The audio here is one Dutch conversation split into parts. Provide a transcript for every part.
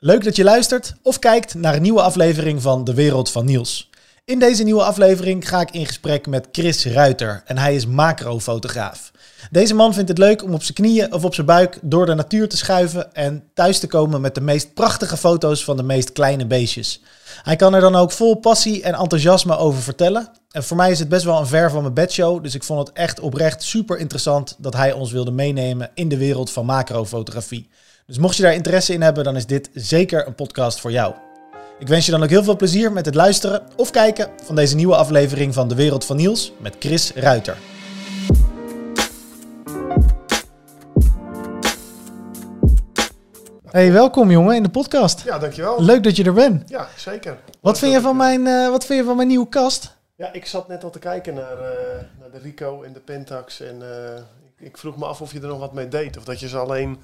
Leuk dat je luistert of kijkt naar een nieuwe aflevering van De Wereld van Niels. In deze nieuwe aflevering ga ik in gesprek met Chris Ruiter en hij is macrofotograaf. Deze man vindt het leuk om op zijn knieën of op zijn buik door de natuur te schuiven en thuis te komen met de meest prachtige foto's van de meest kleine beestjes. Hij kan er dan ook vol passie en enthousiasme over vertellen. En voor mij is het best wel een ver van mijn bedshow, dus ik vond het echt oprecht super interessant dat hij ons wilde meenemen in de wereld van macrofotografie. Dus mocht je daar interesse in hebben, dan is dit zeker een podcast voor jou. Ik wens je dan ook heel veel plezier met het luisteren of kijken van deze nieuwe aflevering van De Wereld van Niels met Chris Ruiter. Hey, welkom jongen in de podcast. Ja, dankjewel. Leuk dat je er bent. Ja, zeker. Wat vind je van mijn, eh, wat vind je van mijn nieuwe kast? Ja, ik zat net al te kijken naar, eh, naar de Rico en de Pentax. En eh, ik, ik vroeg me af of je er nog wat mee deed. Of dat je ze alleen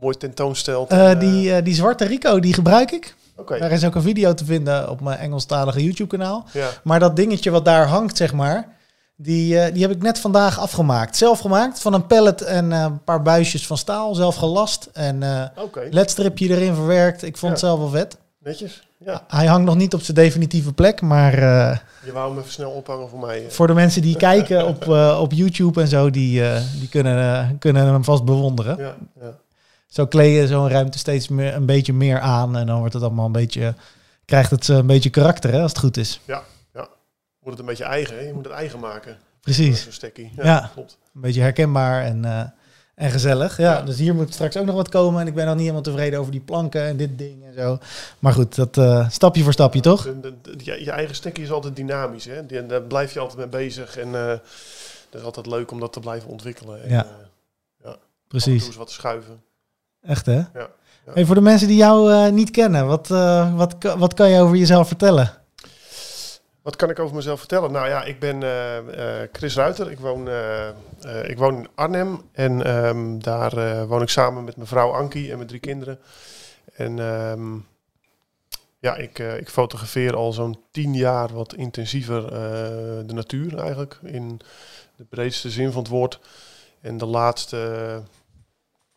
mooi tentoonstelt. Eh, en, die, eh, die zwarte Rico, die gebruik ik. Daar is ook een video te vinden op mijn Engelstalige YouTube kanaal. ja. Maar dat dingetje wat daar hangt, zeg maar, die, eh, die heb ik net vandaag afgemaakt. Zelf gemaakt, van een pallet en eh, een paar buisjes van staal, zelf gelast. En eh Oké, ledstripje erin verwerkt. Ik vond het zelf wel vet. netjes. Ja, Hij hangt nog niet op zijn definitieve plek, maar eh, je wou hem even snel ophangen voor mij. eh. voor de mensen die kijken op, eh, op YouTube en zo, die, eh, die kunnen, eh, kunnen hem vast bewonderen. Ja, ja. Zo kleed je zo'n ruimte steeds meer, een beetje meer aan en dan wordt het allemaal een beetje, krijgt het eh, een beetje karakter, hè, als het goed is. Moet het een beetje eigen, hè? Je moet het eigen maken. Precies. Zo'n stekkie. Ja, Ja. klopt. Een beetje herkenbaar en, eh, en gezellig. Ja, Ja. Dus hier moet straks ook nog wat komen. En ik ben nog niet helemaal tevreden over die planken en dit ding en zo. Maar goed, dat eh, stapje voor stapje, toch? De- de- de- je, je eigen stekkie is altijd dynamisch, hè? Die, daar blijf je altijd mee bezig. En eh dat is altijd leuk om dat te blijven ontwikkelen. En, Ja. af en Precies. toe eens wat schuiven. Echt, hè? Ja. Hey, voor de mensen die jou eh, niet kennen, wat, eh, wat, wat kan je over jezelf vertellen? Wat kan ik over mezelf vertellen? Nou ja, ik ben eh, Chris Ruiter. Ik woon, ik woon in Arnhem. En ehm, daar woon ik samen met mijn vrouw Ankie en mijn drie kinderen. En ehm, ja, ik, ik fotografeer al zo'n tien jaar wat intensiever de natuur eigenlijk. In de breedste zin van het woord. En de laatste,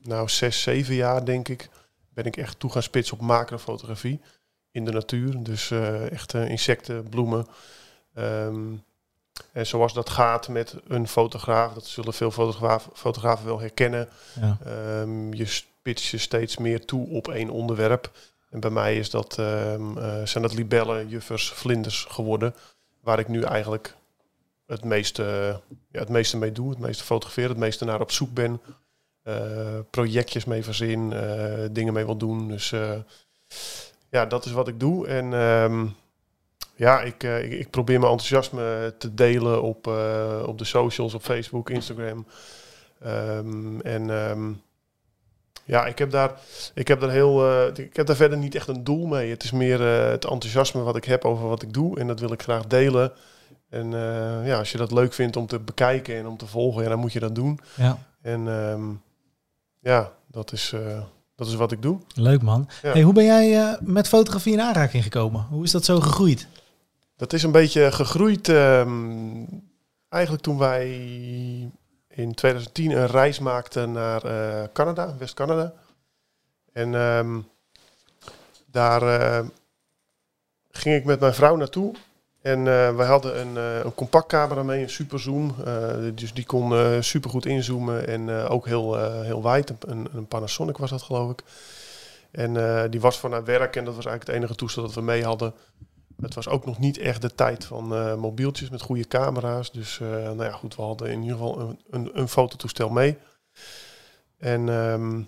nou zes, zeven jaar denk ik, ben ik echt toe gaan spitsen op macrofotografie in de natuur. Dus eh, echt eh, insecten, bloemen. Ehm, en zoals dat gaat met een fotograaf, dat zullen veel fotograaf, fotografen wel herkennen. Ja. Ehm, je spitst je steeds meer toe op één onderwerp. En bij mij is dat, ehm, eh, zijn dat libellen, juffers, vlinders geworden. Waar ik nu eigenlijk het meeste, ja, het meeste mee doe. Het meeste fotografeer, het meeste naar op zoek ben. Eh, projectjes mee verzin, eh, dingen mee wil doen. Dus eh, ja, dat is wat ik doe. En ehm, ja, ik, ik, ik probeer mijn enthousiasme te delen op, op de socials, op Facebook, Instagram. Ehm, en ehm, ja, ik heb daar, ik heb daar heel, eh, ik heb daar verder niet echt een doel mee. Het is meer het enthousiasme wat ik heb over wat ik doe. En dat wil ik graag delen. En ja, als je dat leuk vindt om te bekijken en om te volgen, ja, dan moet je dat doen. ja, En ja, dat is, eh, dat is wat ik doe. leuk man. Ja. Hey, hoe ben jij eh, met fotografie in aanraking gekomen? Hoe is dat zo gegroeid? Dat is een beetje gegroeid ehm, eigenlijk toen wij in 2010 een reis maakten naar eh, Canada, West-Canada. En ehm, daar ging ik met mijn vrouw naartoe. En eh we hadden een, eh, een compactcamera mee, een superzoom. eh dus die kon eh supergoed inzoomen en ook heel, heel wijd. Een, een Panasonic was dat geloof ik. En die was voor naar werk en dat was eigenlijk het enige toestel dat we mee hadden. Het was ook nog niet echt de tijd van mobieltjes met goede camera's. Dus nou ja, goed, we hadden in ieder geval een, een, een fototoestel mee. En ehm,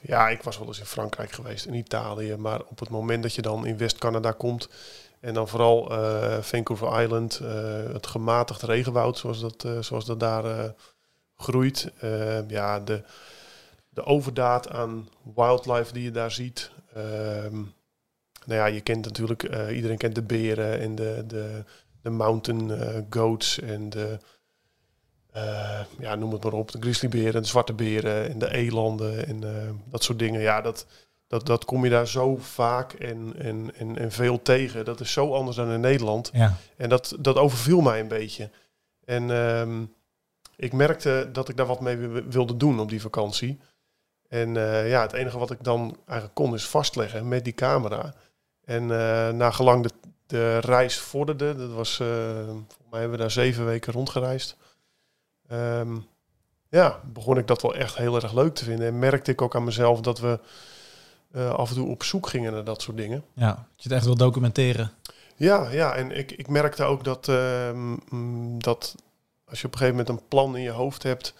ja, ik was wel eens in Frankrijk geweest, in Italië. Maar op het moment dat je dan in West-Canada komt... en dan vooral eh, Vancouver Island, eh, het gematigd regenwoud zoals dat, eh, zoals dat daar groeit. eh, ja, de, de overdaad aan wildlife die je daar ziet... ehm, nou ja, je kent natuurlijk, iedereen kent de beren en de, de, de mountain goats en de, ja, noem het maar op, de grizzlyberen, de zwarte beren en de elanden en dat soort dingen. Ja, dat, dat, dat kom je daar zo vaak en, en, en, en veel tegen. Dat is zo anders dan in Nederland. Ja, En dat, dat overviel mij een beetje. En ehm, ik merkte dat ik daar wat mee wi- wilde doen op die vakantie. En eh, ja, het enige wat ik dan eigenlijk kon is vastleggen met die camera. En uh, na gelang de, de reis vorderde, dat was, uh, volgens mij hebben we daar zeven weken rondgereisd. Um, ja, begon ik dat wel echt heel erg leuk te vinden. En merkte ik ook aan mezelf dat we af en toe op zoek gingen naar dat soort dingen. Ja, dat je het echt wil documenteren. Ja, ja en ik, ik merkte ook dat, uh, dat als je op een gegeven moment een plan in je hoofd hebt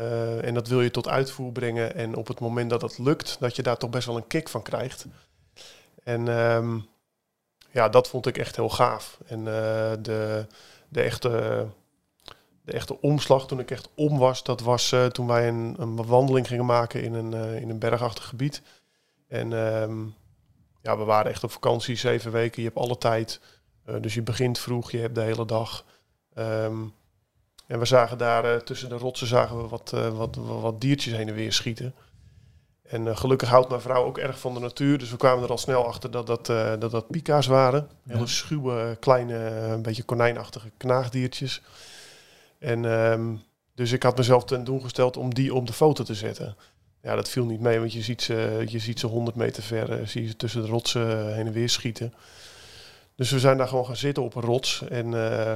uh, en dat wil je tot uitvoer brengen en op het moment dat dat lukt, dat je daar toch best wel een kick van krijgt. En um, ja, dat vond ik echt heel gaaf. En uh, de, de, echte, de echte omslag toen ik echt om was, dat was uh, toen wij een, een wandeling gingen maken in een, in een bergachtig gebied. En um, ja, we waren echt op vakantie, zeven weken. Je hebt alle tijd. Uh, dus je begint vroeg, je hebt de hele dag. Um, en we zagen daar uh, tussen de rotsen zagen we wat, uh, wat, wat, diertjes heen en weer schieten. En gelukkig houdt mijn vrouw ook erg van de natuur. Dus we kwamen er al snel achter dat dat, dat, dat pika's waren. Ja. Hele schuwe, kleine, een beetje konijnachtige knaagdiertjes. En um, dus ik had mezelf ten doel gesteld om die op de foto te zetten. Ja, dat viel niet mee, want je ziet ze, je ziet ze 100 meter ver, uh, zie je ze tussen de rotsen heen en weer schieten. Dus we zijn daar gewoon gaan zitten op een rots. En uh,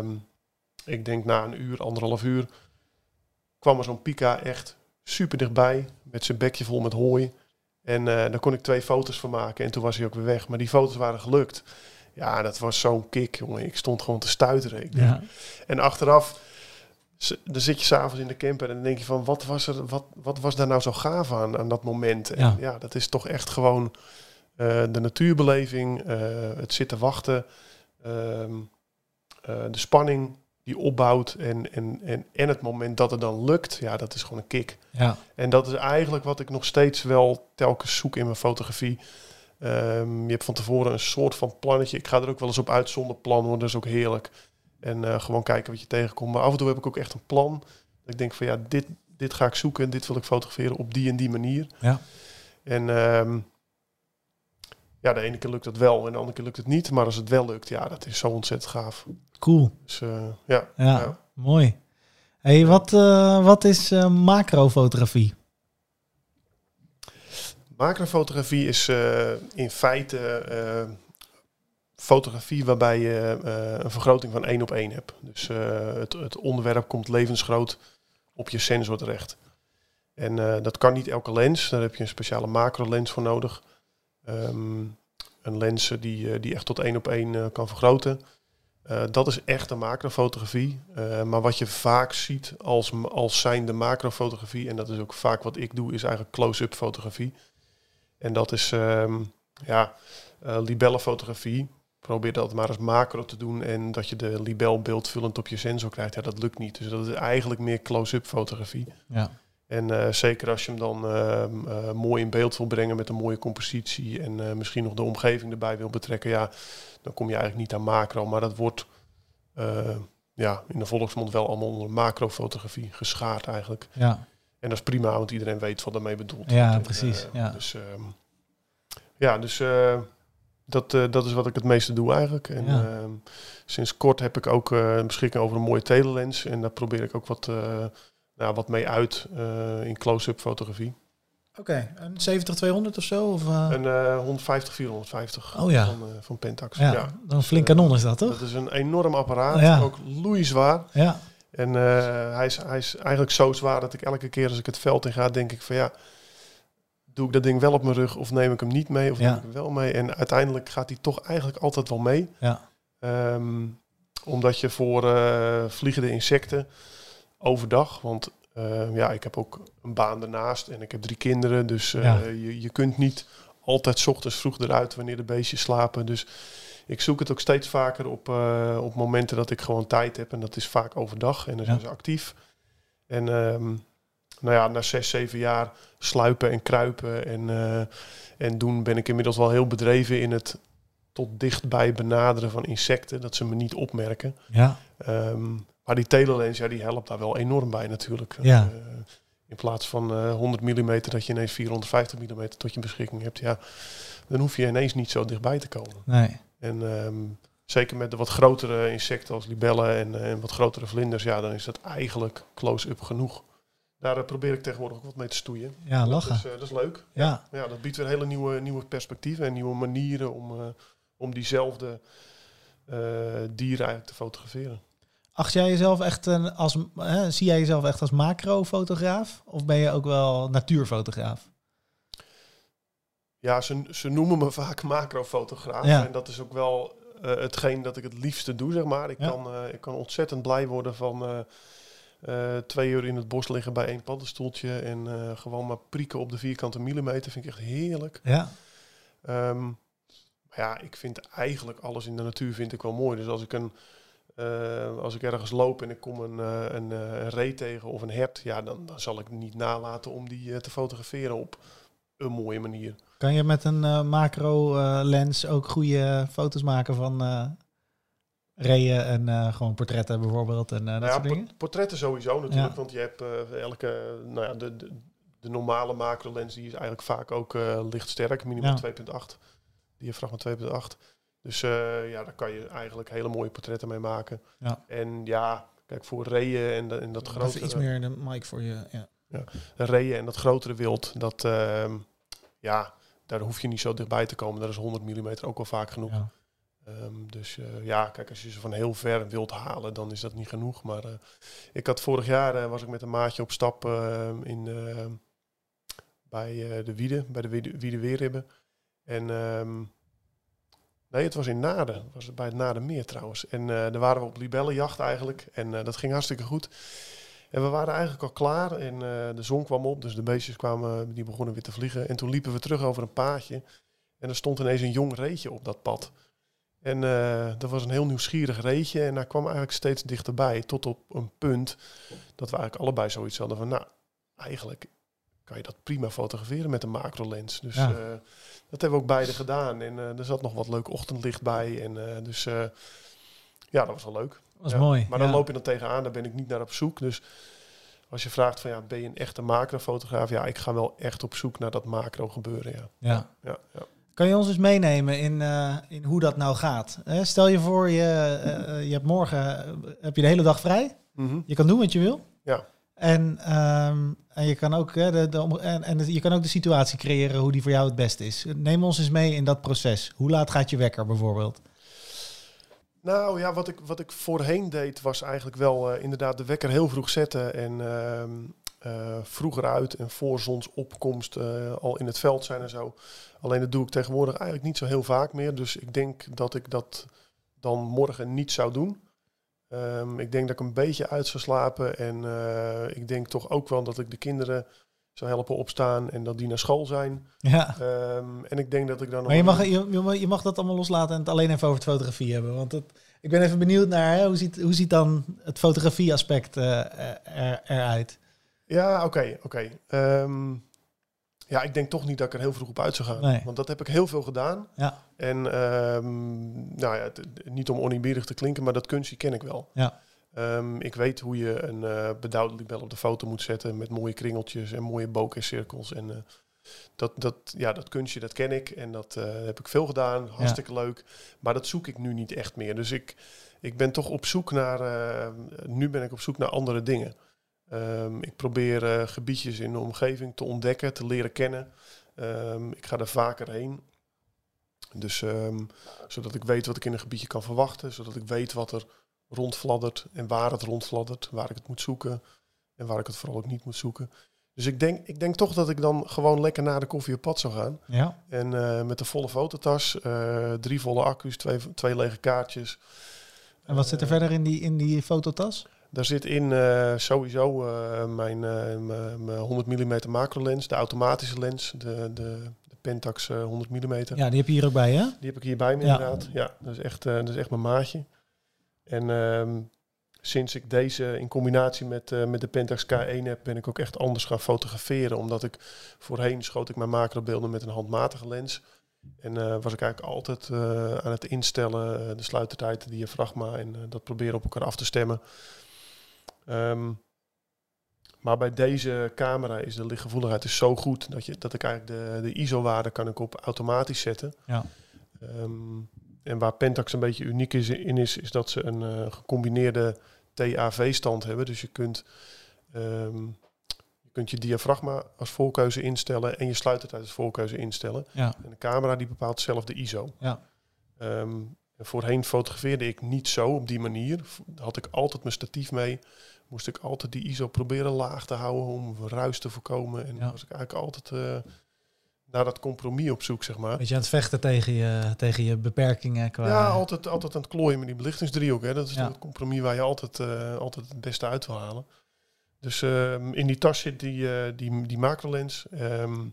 ik denk na een uur, anderhalf uur, kwam er zo'n pika echt super dichtbij. Met zijn bekje vol met hooi. En uh, daar kon ik twee foto's van maken. En toen was hij ook weer weg. Maar die foto's waren gelukt. Ja, dat was zo'n kick, jongen. Ik stond gewoon te stuiteren. Ja. En achteraf dan zit je s'avonds in de camper en dan denk je van wat was er, wat, wat was daar nou zo gaaf aan, aan dat moment? En ja, ja dat is toch echt gewoon uh, de natuurbeleving, uh, het zitten wachten, uh, de spanning die opbouwt en, en, en, en het moment dat het dan lukt, ja, dat is gewoon een kick. Ja. En dat is eigenlijk wat ik nog steeds wel telkens zoek in mijn fotografie. Um, je hebt van tevoren een soort van plannetje. Ik ga er ook wel eens op uit zonder plan, want dat is ook heerlijk. En uh, gewoon kijken wat je tegenkomt. Maar af en toe heb ik ook echt een plan. Dat ik denk van ja, dit, dit ga ik zoeken. Dit wil ik fotograferen op die en die manier. Ja. En um, ja, de ene keer lukt dat wel en de andere keer lukt het niet. Maar als het wel lukt, ja, dat is zo ontzettend gaaf. Cool. Dus uh, ja, ja, ja. mooi. Hey, wat, uh, wat is uh, macrofotografie? Macrofotografie is in feite fotografie waarbij je uh, een vergroting van één op één hebt. Dus uh, het, het, onderwerp komt levensgroot op je sensor terecht. En uh, dat kan niet elke lens. Daar heb je een speciale macro lens voor nodig. Um, een lens die, die echt tot één op één kan vergroten. dat is echt een macrofotografie. maar wat je vaak ziet als, als zijnde macrofotografie, en dat is ook vaak wat ik doe, is eigenlijk close-up fotografie. En dat is um, ja, libellenfotografie probeer dat maar eens macro te doen en dat je de libel beeldvullend op je sensor krijgt. Ja, dat lukt niet. Dus dat is eigenlijk meer close-up fotografie. Ja. En uh, zeker als je hem dan uh, uh, mooi in beeld wil brengen met een mooie compositie en misschien nog de omgeving erbij wil betrekken, ja, dan kom je eigenlijk niet aan macro. Maar dat wordt ja, in de volksmond wel allemaal onder macrofotografie geschaard eigenlijk. Ja. En dat is prima, want iedereen weet wat daarmee bedoeld Ja, wordt. precies. ja. Dus, ja, dus dat, uh, dat is wat ik het meeste doe eigenlijk. En ja. uh, sinds kort heb ik ook uh, beschikking over een mooie telelens. En daar probeer ik ook wat, nou, wat mee uit in close-up fotografie. Oké, okay. een 70-200 of zo? Of, een 150-450 oh, ja. van, van Pentax. Ja, ja. Dan een flink kanon is dat, toch? Dat is een enorm apparaat, ja. ook loeizwaar. Ja. En hij, is, hij is eigenlijk zo zwaar dat ik elke keer als ik het veld in ga, denk ik van ja doe ik dat ding wel op mijn rug of neem ik hem niet mee of Ja. neem ik hem wel mee. En uiteindelijk gaat hij toch eigenlijk altijd wel mee. Ja. Ehm, omdat je voor eh, vliegende insecten overdag, want eh, ja, ik heb ook een baan ernaast en ik heb drie kinderen. Dus eh, Ja. je, je kunt niet altijd 's ochtends vroeg eruit wanneer de beestjes slapen. Dus ik zoek het ook steeds vaker op, eh, op momenten dat ik gewoon tijd heb. En dat is vaak overdag en dan zijn ze actief. En ehm, nou ja, na zes, zeven jaar sluipen en kruipen en, eh, en doen ben ik inmiddels wel heel bedreven in het tot dichtbij benaderen van insecten, dat ze me niet opmerken. Ja. Ehm, maar die telelens, ja, die helpt daar wel enorm bij natuurlijk. Ja. Eh, in plaats van eh 100 mm dat je ineens 450 mm tot je beschikking hebt, ja, dan hoef je ineens niet zo dichtbij te komen. Nee. En ehm, zeker met de wat grotere insecten als libellen en, eh, en wat grotere vlinders, ja, dan is dat eigenlijk close-up genoeg. Daar eh, probeer ik tegenwoordig ook wat mee te stoeien. Ja, lachen. Dat is, eh, dat is leuk. Ja. Ja, dat biedt weer hele nieuwe, nieuwe perspectieven en nieuwe manieren om, eh, om diezelfde dieren eigenlijk te fotograferen. Acht jij jezelf echt een, als, hè, zie jij jezelf echt als macrofotograaf? Of ben je ook wel natuurfotograaf? Ja, ze, ze noemen me vaak macrofotograaf. Ja. En dat is ook wel hetgeen dat ik het liefste doe, zeg maar. Ik, Ja. kan, ik kan ontzettend blij worden van eh, twee uur in het bos liggen bij één paddenstoeltje. En eh, gewoon maar prikken op de vierkante millimeter. Vind ik echt heerlijk. Ja. Ehm, maar ja, ik vind eigenlijk alles in de natuur vind ik wel mooi. Dus als ik, een, eh, als ik ergens loop en ik kom een, een, een ree tegen of een hert, ja, dan, dan zal ik niet nalaten om die te fotograferen op een mooie manier. Kan je met een macro lens ook goede foto's maken van reeën en eh, gewoon portretten bijvoorbeeld en eh, dat ja, soort dingen? por- portretten sowieso natuurlijk, Ja. want je hebt eh, elke, nou ja, de, de, de normale macro lens die is eigenlijk vaak ook lichtsterk, minimaal Ja. 2.8, diafragma 2.8. Dus ja, daar kan je eigenlijk hele mooie portretten mee maken. Ja. En ja, kijk voor reeën en, de- en dat Even grotere, iets meer de mic voor je. Ja. reeën en dat grotere wild, dat ehm, ja, daar hoef je niet zo dichtbij te komen. Daar is 100 mm ook wel vaak genoeg. Ehm, dus eh, ja, kijk, als je ze van heel ver wilt halen, dan is dat niet genoeg. Maar eh, ik had vorig jaar eh, was ik met een maatje op stap eh, in, eh, bij de Wiede, bij de Wiede, Weerribben. En ehm, nee, het was in Naden, was bij het Nadenmeer trouwens. En daar waren we op libellenjacht eigenlijk. En dat ging hartstikke goed. En we waren eigenlijk al klaar en de zon kwam op, dus de beestjes kwamen, die begonnen weer te vliegen. En toen liepen we terug over een paadje en er stond ineens een jong reetje op dat pad. En eh dat was een heel nieuwsgierig reetje en hij kwam eigenlijk steeds dichterbij. Tot op een punt dat we eigenlijk allebei zoiets hadden van, nou, eigenlijk kan je dat prima fotograferen met een macrolens. Dus Ja. eh, dat hebben we ook beide gedaan. En eh, er zat nog wat leuk ochtendlicht bij. En dus ja, dat was wel leuk. Ja. mooi. Maar dan ja. loop je dan tegenaan, daar ben ik niet naar op zoek. Dus als je vraagt van ja, ben je een echte macrofotograaf? Ja, ik ga wel echt op zoek naar dat macro gebeuren. Ja. Ja. Ja, ja. Kan je ons eens meenemen in, eh, in hoe dat nou gaat? Stel je voor, je, eh, je hebt morgen heb je de hele dag vrij. Mhm. Je kan doen wat je wil. Ja. En, ehm, en, je kan ook, hè, de, en, en je kan ook de situatie creëren hoe die voor jou het beste is. Neem ons eens mee in dat proces. Hoe laat gaat je wekker bijvoorbeeld? Nou ja, wat ik, wat ik voorheen deed was eigenlijk wel inderdaad de wekker heel vroeg zetten. En eh, vroeger uit en voor zonsopkomst eh, al in het veld zijn en zo. Alleen dat doe ik tegenwoordig eigenlijk niet zo heel vaak meer. Dus ik denk dat ik dat dan morgen niet zou doen. Ehm, ik denk dat ik een beetje uit zou slapen. En eh, ik denk toch ook wel dat ik de kinderen zou helpen opstaan en dat die naar school zijn. Ja. Ehm, en ik denk dat ik dan... Maar je mag, je, je mag- dat allemaal loslaten en het alleen even over het fotografie hebben. Want ik ben even benieuwd naar hè, hoe, ziet, hoe ziet dan het fotografie-aspect eh, er, eruit? Ja, oké, oké. Ehm, ja, ik denk toch niet dat ik er heel vroeg op uit zou gaan. Nee. Want dat heb ik heel veel gedaan. Ja. En ehm, nou ja, niet om oneerbiedig te klinken, maar dat kunstje ken ik wel. Ja. Ehm, ik weet hoe je een eh bedauwde libel op de foto moet zetten met mooie kringeltjes en mooie bokeh-cirkels. En eh, dat, dat, ja, dat kunstje, dat ken ik en dat eh, heb ik veel gedaan. Hartstikke leuk. Maar dat zoek ik nu niet echt meer. Dus ik, ik ben toch op zoek naar, nu ben ik op zoek naar andere dingen. Ehm, ik probeer eh, gebiedjes in de omgeving te ontdekken, te leren kennen. Ehm, ik ga er vaker heen. Dus ehm, zodat ik weet wat ik in een gebiedje kan verwachten. Zodat ik weet wat er rondfladdert en waar het rondfladdert. Waar ik het moet zoeken en waar ik het vooral ook niet moet zoeken. Dus ik denk, ik denk toch dat ik dan gewoon lekker na de koffie op pad zou gaan. Ja. En eh, met een volle fototas, eh, drie volle accu's, twee, twee lege kaartjes. En wat zit er verder in die, in die fototas? Daar zit in eh, sowieso eh, mijn, eh, mijn mijn 100 mm macro lens, de automatische lens, de, de, de Pentax eh, 100 mm. Ja, die heb je hier ook bij, hè? Die heb ik hier bij me Ja. inderdaad. Ja, dat is echt, dat is echt mijn maatje. En ehm, sinds ik deze in combinatie met, met de Pentax K1 heb, ben ik ook echt anders gaan fotograferen. Omdat ik voorheen schoot ik mijn macrobeelden met een handmatige lens. En was ik eigenlijk altijd aan het instellen, de sluitertijd, de diafragma en dat proberen op elkaar af te stemmen. Ehm, maar bij deze camera is de lichtgevoeligheid dus zo goed dat, je, dat ik eigenlijk de, de ISO-waarde kan ik op automatisch zetten. Ja. Ehm, en waar Pentax een beetje uniek is, in is, is dat ze een eh, gecombineerde TAV-stand hebben. Dus je kunt ehm, kunt je diafragma als voorkeuze instellen en je sluitertijd als voorkeuze instellen. Ja. En de camera die bepaalt zelf de ISO. Ja. En voorheen fotografeerde ik niet zo op die manier. Had ik altijd mijn statief mee. Moest ik altijd die ISO proberen laag te houden om ruis te voorkomen. En Ja. was ik eigenlijk altijd eh, naar dat compromis op zoek, zeg maar. Beetje aan het vechten tegen je, tegen je beperkingen qua... Ja, altijd, altijd aan het klooien met die belichtingsdriehoek. Hè. Dat is Ja. het compromis waar je altijd, eh, altijd het beste uit wil halen. Dus ehm, in die tas zit die, eh, die, die macrolens. Ehm,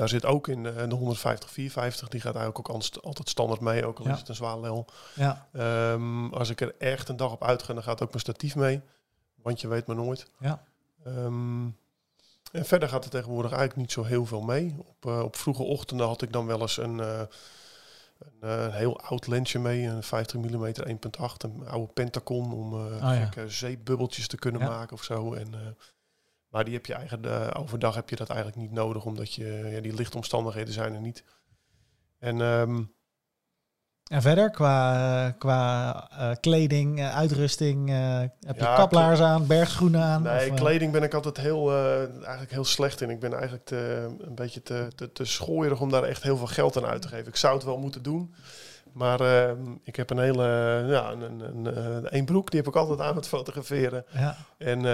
daar zit ook in eh, de 150 450. Die gaat eigenlijk ook altijd standaard mee, ook al Ja. is het een zwaalel. Ja, Ehm, als ik er echt een dag op uitga, dan gaat ook mijn statief mee. Want je weet maar nooit. ja, Ehm, en verder gaat er tegenwoordig eigenlijk niet zo heel veel mee. Op, eh, op vroege ochtenden had ik dan wel eens een, eh, een, heel oud lensje mee, een 50 mm 1.8, een oude Pentacon om ja. gekke zeepbubbeltjes te kunnen maken of zo. En, maar die heb je eigenlijk eh, overdag heb je dat eigenlijk niet nodig, omdat je ja, die lichtomstandigheden zijn er niet. En ehm, En verder, qua, qua eh, kleding, eh, uitrusting, heb je Ja, kaplaars aan, bergschoenen aan? Nee, of, kleding ben ik altijd heel, eigenlijk heel slecht in. Ik ben eigenlijk te, een beetje te, te, te schooierig om daar echt heel veel geld aan uit te geven. Ik zou het wel moeten doen. Maar eh, ik heb een hele, ja, een, een, een, één broek, die heb ik altijd aan het fotograferen. Ja, En eh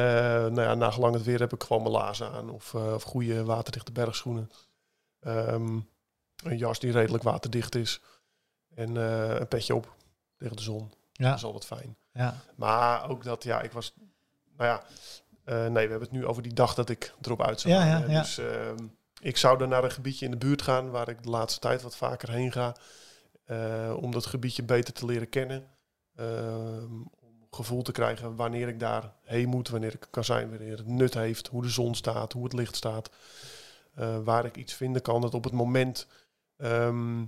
nou ja, na gelang het weer heb ik gewoon mijn laarzen aan. Of, eh, of goede waterdichte bergschoenen. Ehm, een jas die redelijk waterdicht is. En eh, een petje op tegen de zon. Dat ja, is altijd fijn. ja, Maar ook dat, ja, ik was... Nou ja, nee, we hebben het nu over die dag dat ik erop uit zou Ja, gaan. ja, ja. Dus ehm, ik zou dan naar een gebiedje in de buurt gaan... waar ik de laatste tijd wat vaker heen ga. Eh, om dat gebiedje beter te leren kennen. Ehm, om gevoel te krijgen wanneer ik daar heen moet. Wanneer ik kan zijn, wanneer het nut heeft. Hoe de zon staat, hoe het licht staat. eh, waar ik iets vinden kan. Dat op het moment... ehm,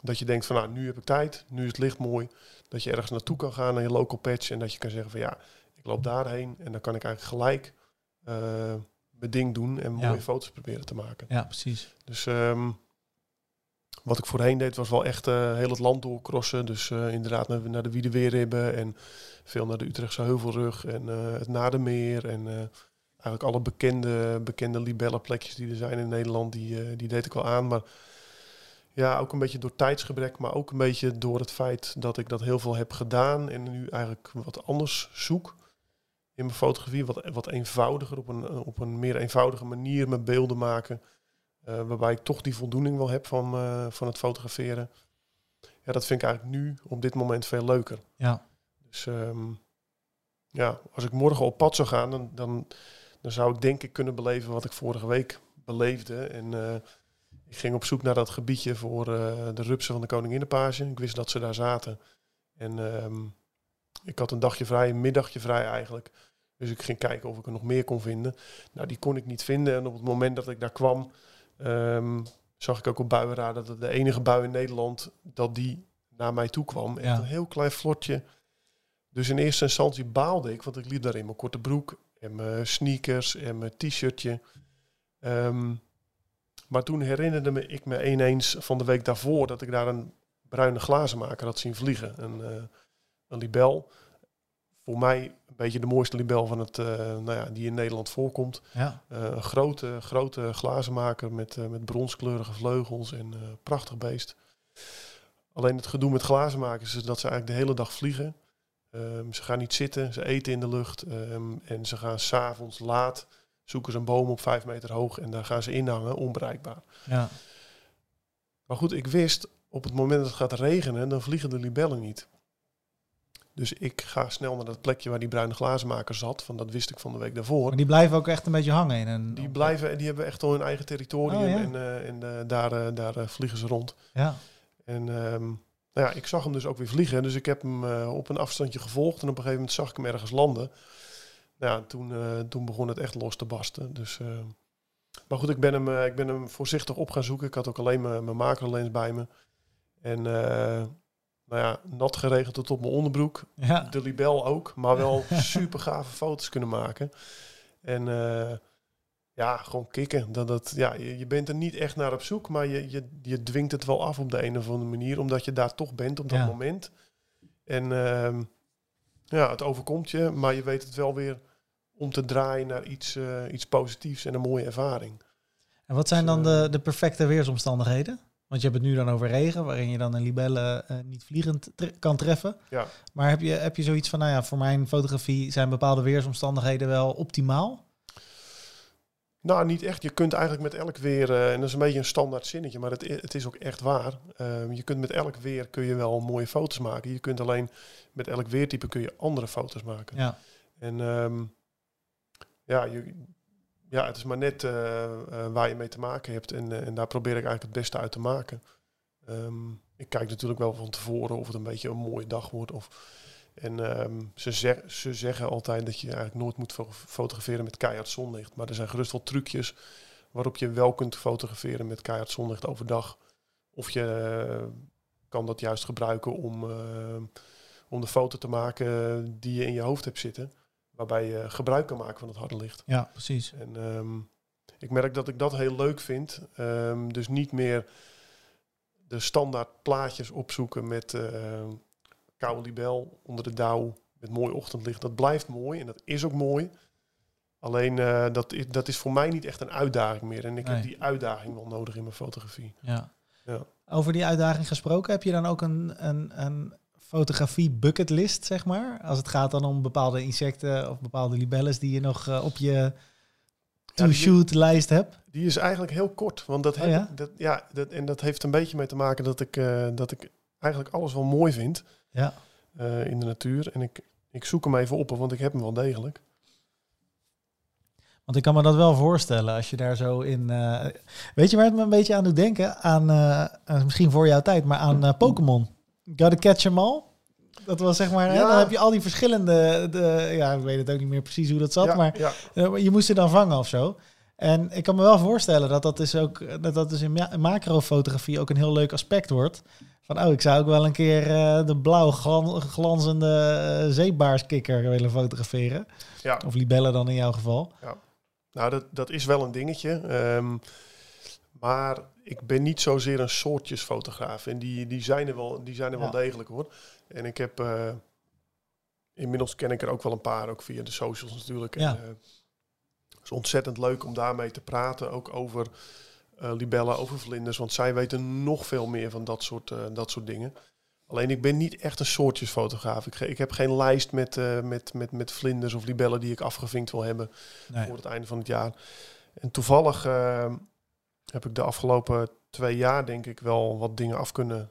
dat je denkt van nou, nu heb ik tijd, nu is het licht mooi. Dat je ergens naartoe kan gaan naar je local patch en dat je kan zeggen van ja, ik loop daarheen en dan kan ik eigenlijk gelijk eh, mijn ding doen en Ja. mooie foto's proberen te maken. ja, precies. Dus ehm, wat ik voorheen deed was wel echt eh, heel het land doorcrossen. Dus eh, inderdaad naar, naar de Wiedeweerribben en veel naar de Utrechtse Heuvelrug en eh, het Nadermeer. En eigenlijk alle bekende, bekende libellenplekjes die er zijn in Nederland, die, die deed ik wel aan. Maar ja, ook een beetje door tijdsgebrek, maar ook een beetje door het feit dat ik dat heel veel heb gedaan en nu eigenlijk wat anders zoek in mijn fotografie. Wat, wat eenvoudiger, op een, op een meer eenvoudige manier mijn beelden maken. Eh, waarbij ik toch die voldoening wel heb van, eh, van het fotograferen. Ja, dat vind ik eigenlijk nu op dit moment veel leuker. Ja, Dus ehm, ja, als ik morgen op pad zou gaan, dan, dan, dan zou ik denk ik kunnen beleven wat ik vorige week beleefde. En eh, ik ging op zoek naar dat gebiedje voor de rupsen van de Koninginnenpage. Ik wist dat ze daar zaten. En ehm, ik had een dagje vrij, een middagje vrij eigenlijk. Dus ik ging kijken of ik er nog meer kon vinden. Nou, die kon ik niet vinden. En op het moment dat ik daar kwam, ehm, zag ik ook op buienraad dat het de enige bui in Nederland dat die naar mij toe kwam. Echt Ja. een heel klein vlotje. Dus in eerste instantie baalde ik, want ik liep daar in mijn korte broek en mijn sneakers en mijn t-shirtje. Ehm, maar toen herinnerde me, ik me ineens van de week daarvoor dat ik daar een bruine glazenmaker had zien vliegen. Een, eh, een libel. Voor mij een beetje de mooiste libel van het, eh, nou ja, die in Nederland voorkomt. ja, Eh, een grote, grote glazenmaker met, eh, met bronskleurige vleugels en prachtig beest. Alleen het gedoe met glazenmakers is dat ze eigenlijk de hele dag vliegen. Ehm, ze gaan niet zitten, ze eten in de lucht ehm, en ze gaan s'avonds laat zoeken ze een boom op vijf meter hoog en daar gaan ze inhangen, onbereikbaar. ja, Maar goed, ik wist op het moment dat het gaat regenen, dan vliegen de libellen niet. Dus ik ga snel naar dat plekje waar die bruine glazenmaker zat, van dat wist ik van de week daarvoor. maar die blijven ook echt een beetje hangen in een... Die blijven, die hebben echt al hun eigen territorium Oh, ja. en, eh, en eh, daar, eh, daar vliegen ze rond. Ja, En ehm, nou ja, ik zag hem dus ook weer vliegen, dus ik heb hem op een afstandje gevolgd en op een gegeven moment zag ik hem ergens landen. Nou ja, toen, toen begon het echt los te barsten. Dus, maar goed, ik ben, hem, ik ben hem voorzichtig op gaan zoeken. Ik had ook alleen mijn, mijn macrolens bij me. En nou ja, nat geregeld tot op mijn onderbroek ja, de libel ook, maar wel super gave foto's kunnen maken. En eh, ja, gewoon kicken. Dat, dat, ja, je, je bent er niet echt naar op zoek, maar je, je, je dwingt het wel af op de een of andere manier, omdat je daar toch bent op dat Ja. moment. En ehm, ja, het overkomt je, maar je weet het wel weer om te draaien naar iets, eh, iets positiefs en een mooie ervaring. En wat zijn dan Dus, de, de perfecte weersomstandigheden? Want je hebt het nu dan over regen, waarin je dan een libelle eh, niet vliegend tre- kan treffen. Ja. Maar heb je, heb je zoiets van, nou ja, voor mijn fotografie zijn bepaalde weersomstandigheden wel optimaal? Nou, niet echt. Je kunt eigenlijk met elk weer, eh, en dat is een beetje een standaard zinnetje, maar het, het is ook echt waar. Ehm, je kunt met elk weer kun je wel mooie foto's maken. Je kunt alleen met elk weertype kun je andere foto's maken. Ja, En ehm, ja, je, ja, het is maar net eh, eh, waar je mee te maken hebt. En, eh, en daar probeer ik eigenlijk het beste uit te maken. Ehm, ik kijk natuurlijk wel van tevoren of het een beetje een mooie dag wordt. Of, en ehm, ze, ze zeggen altijd dat je eigenlijk nooit moet fo- fotograferen met keihard zonlicht. Maar er zijn gerust wel trucjes waarop je wel kunt fotograferen met keihard zonlicht overdag. Of je kan dat juist gebruiken om, om de foto te maken die je in je hoofd hebt zitten. Waarbij je gebruik kan maken van het harde licht. ja precies. En ehm, ik merk dat ik dat heel leuk vind. Ehm, dus niet meer de standaard plaatjes opzoeken met ehm koude libel onder de dauw met mooi ochtendlicht. Dat blijft mooi en dat is ook mooi. Alleen eh, dat, is, dat is voor mij niet echt een uitdaging meer. En ik Nee. heb die uitdaging wel nodig in mijn fotografie. Ja. Ja. Over die uitdaging gesproken, heb je dan ook een, een, een fotografie bucketlist, zeg maar? Als het gaat dan om bepaalde insecten of bepaalde libelles die je nog eh, op je to-shoot lijst hebt? Die is eigenlijk heel kort. Want dat, Oh heb- ja? dat, ja, dat, en dat heeft een beetje mee te maken dat ik, eh, dat ik eigenlijk alles wel mooi vind Ja. eh, in de natuur. En ik, ik zoek hem even op, want ik heb hem wel degelijk. Want ik kan me dat wel voorstellen als je daar zo in. weet je waar het me een beetje aan doet denken? Aan misschien voor jouw tijd, maar aan Pokémon. Gotta catch 'em all. Dat was zeg maar. Hè, Ja. dan heb je al die verschillende. De, ja, ik weet het ook niet meer precies hoe dat zat, ja, maar ja, eh, je moest ze dan vangen of zo. En ik kan me wel voorstellen dat dat dus ook dat dat dus in ma- macrofotografie ook een heel leuk aspect wordt. Van oh, ik zou ook wel een keer eh, de blauw glan- glanzende eh, zeebaarskikker willen fotograferen. ja. Of libellen dan in jouw geval. Nou, dat, dat is wel een dingetje. Ehm, maar ik ben niet zozeer een soortjesfotograaf. En die, die zijn er wel, die zijn er Ja. wel degelijk hoor. En ik heb... eh, inmiddels ken ik er ook wel een paar, ook via de socials natuurlijk. Ja. En, eh, het is ontzettend leuk om daarmee te praten. Ook over eh, libellen, over vlinders. Want zij weten nog veel meer van dat soort, dat soort dingen. Alleen ik ben niet echt een soortjesfotograaf. Ik, ik heb geen lijst met, met, met, met vlinders of libellen die ik afgevinkt wil hebben Nee. voor het einde van het jaar. En toevallig eh, heb ik de afgelopen twee jaar denk ik wel wat dingen af kunnen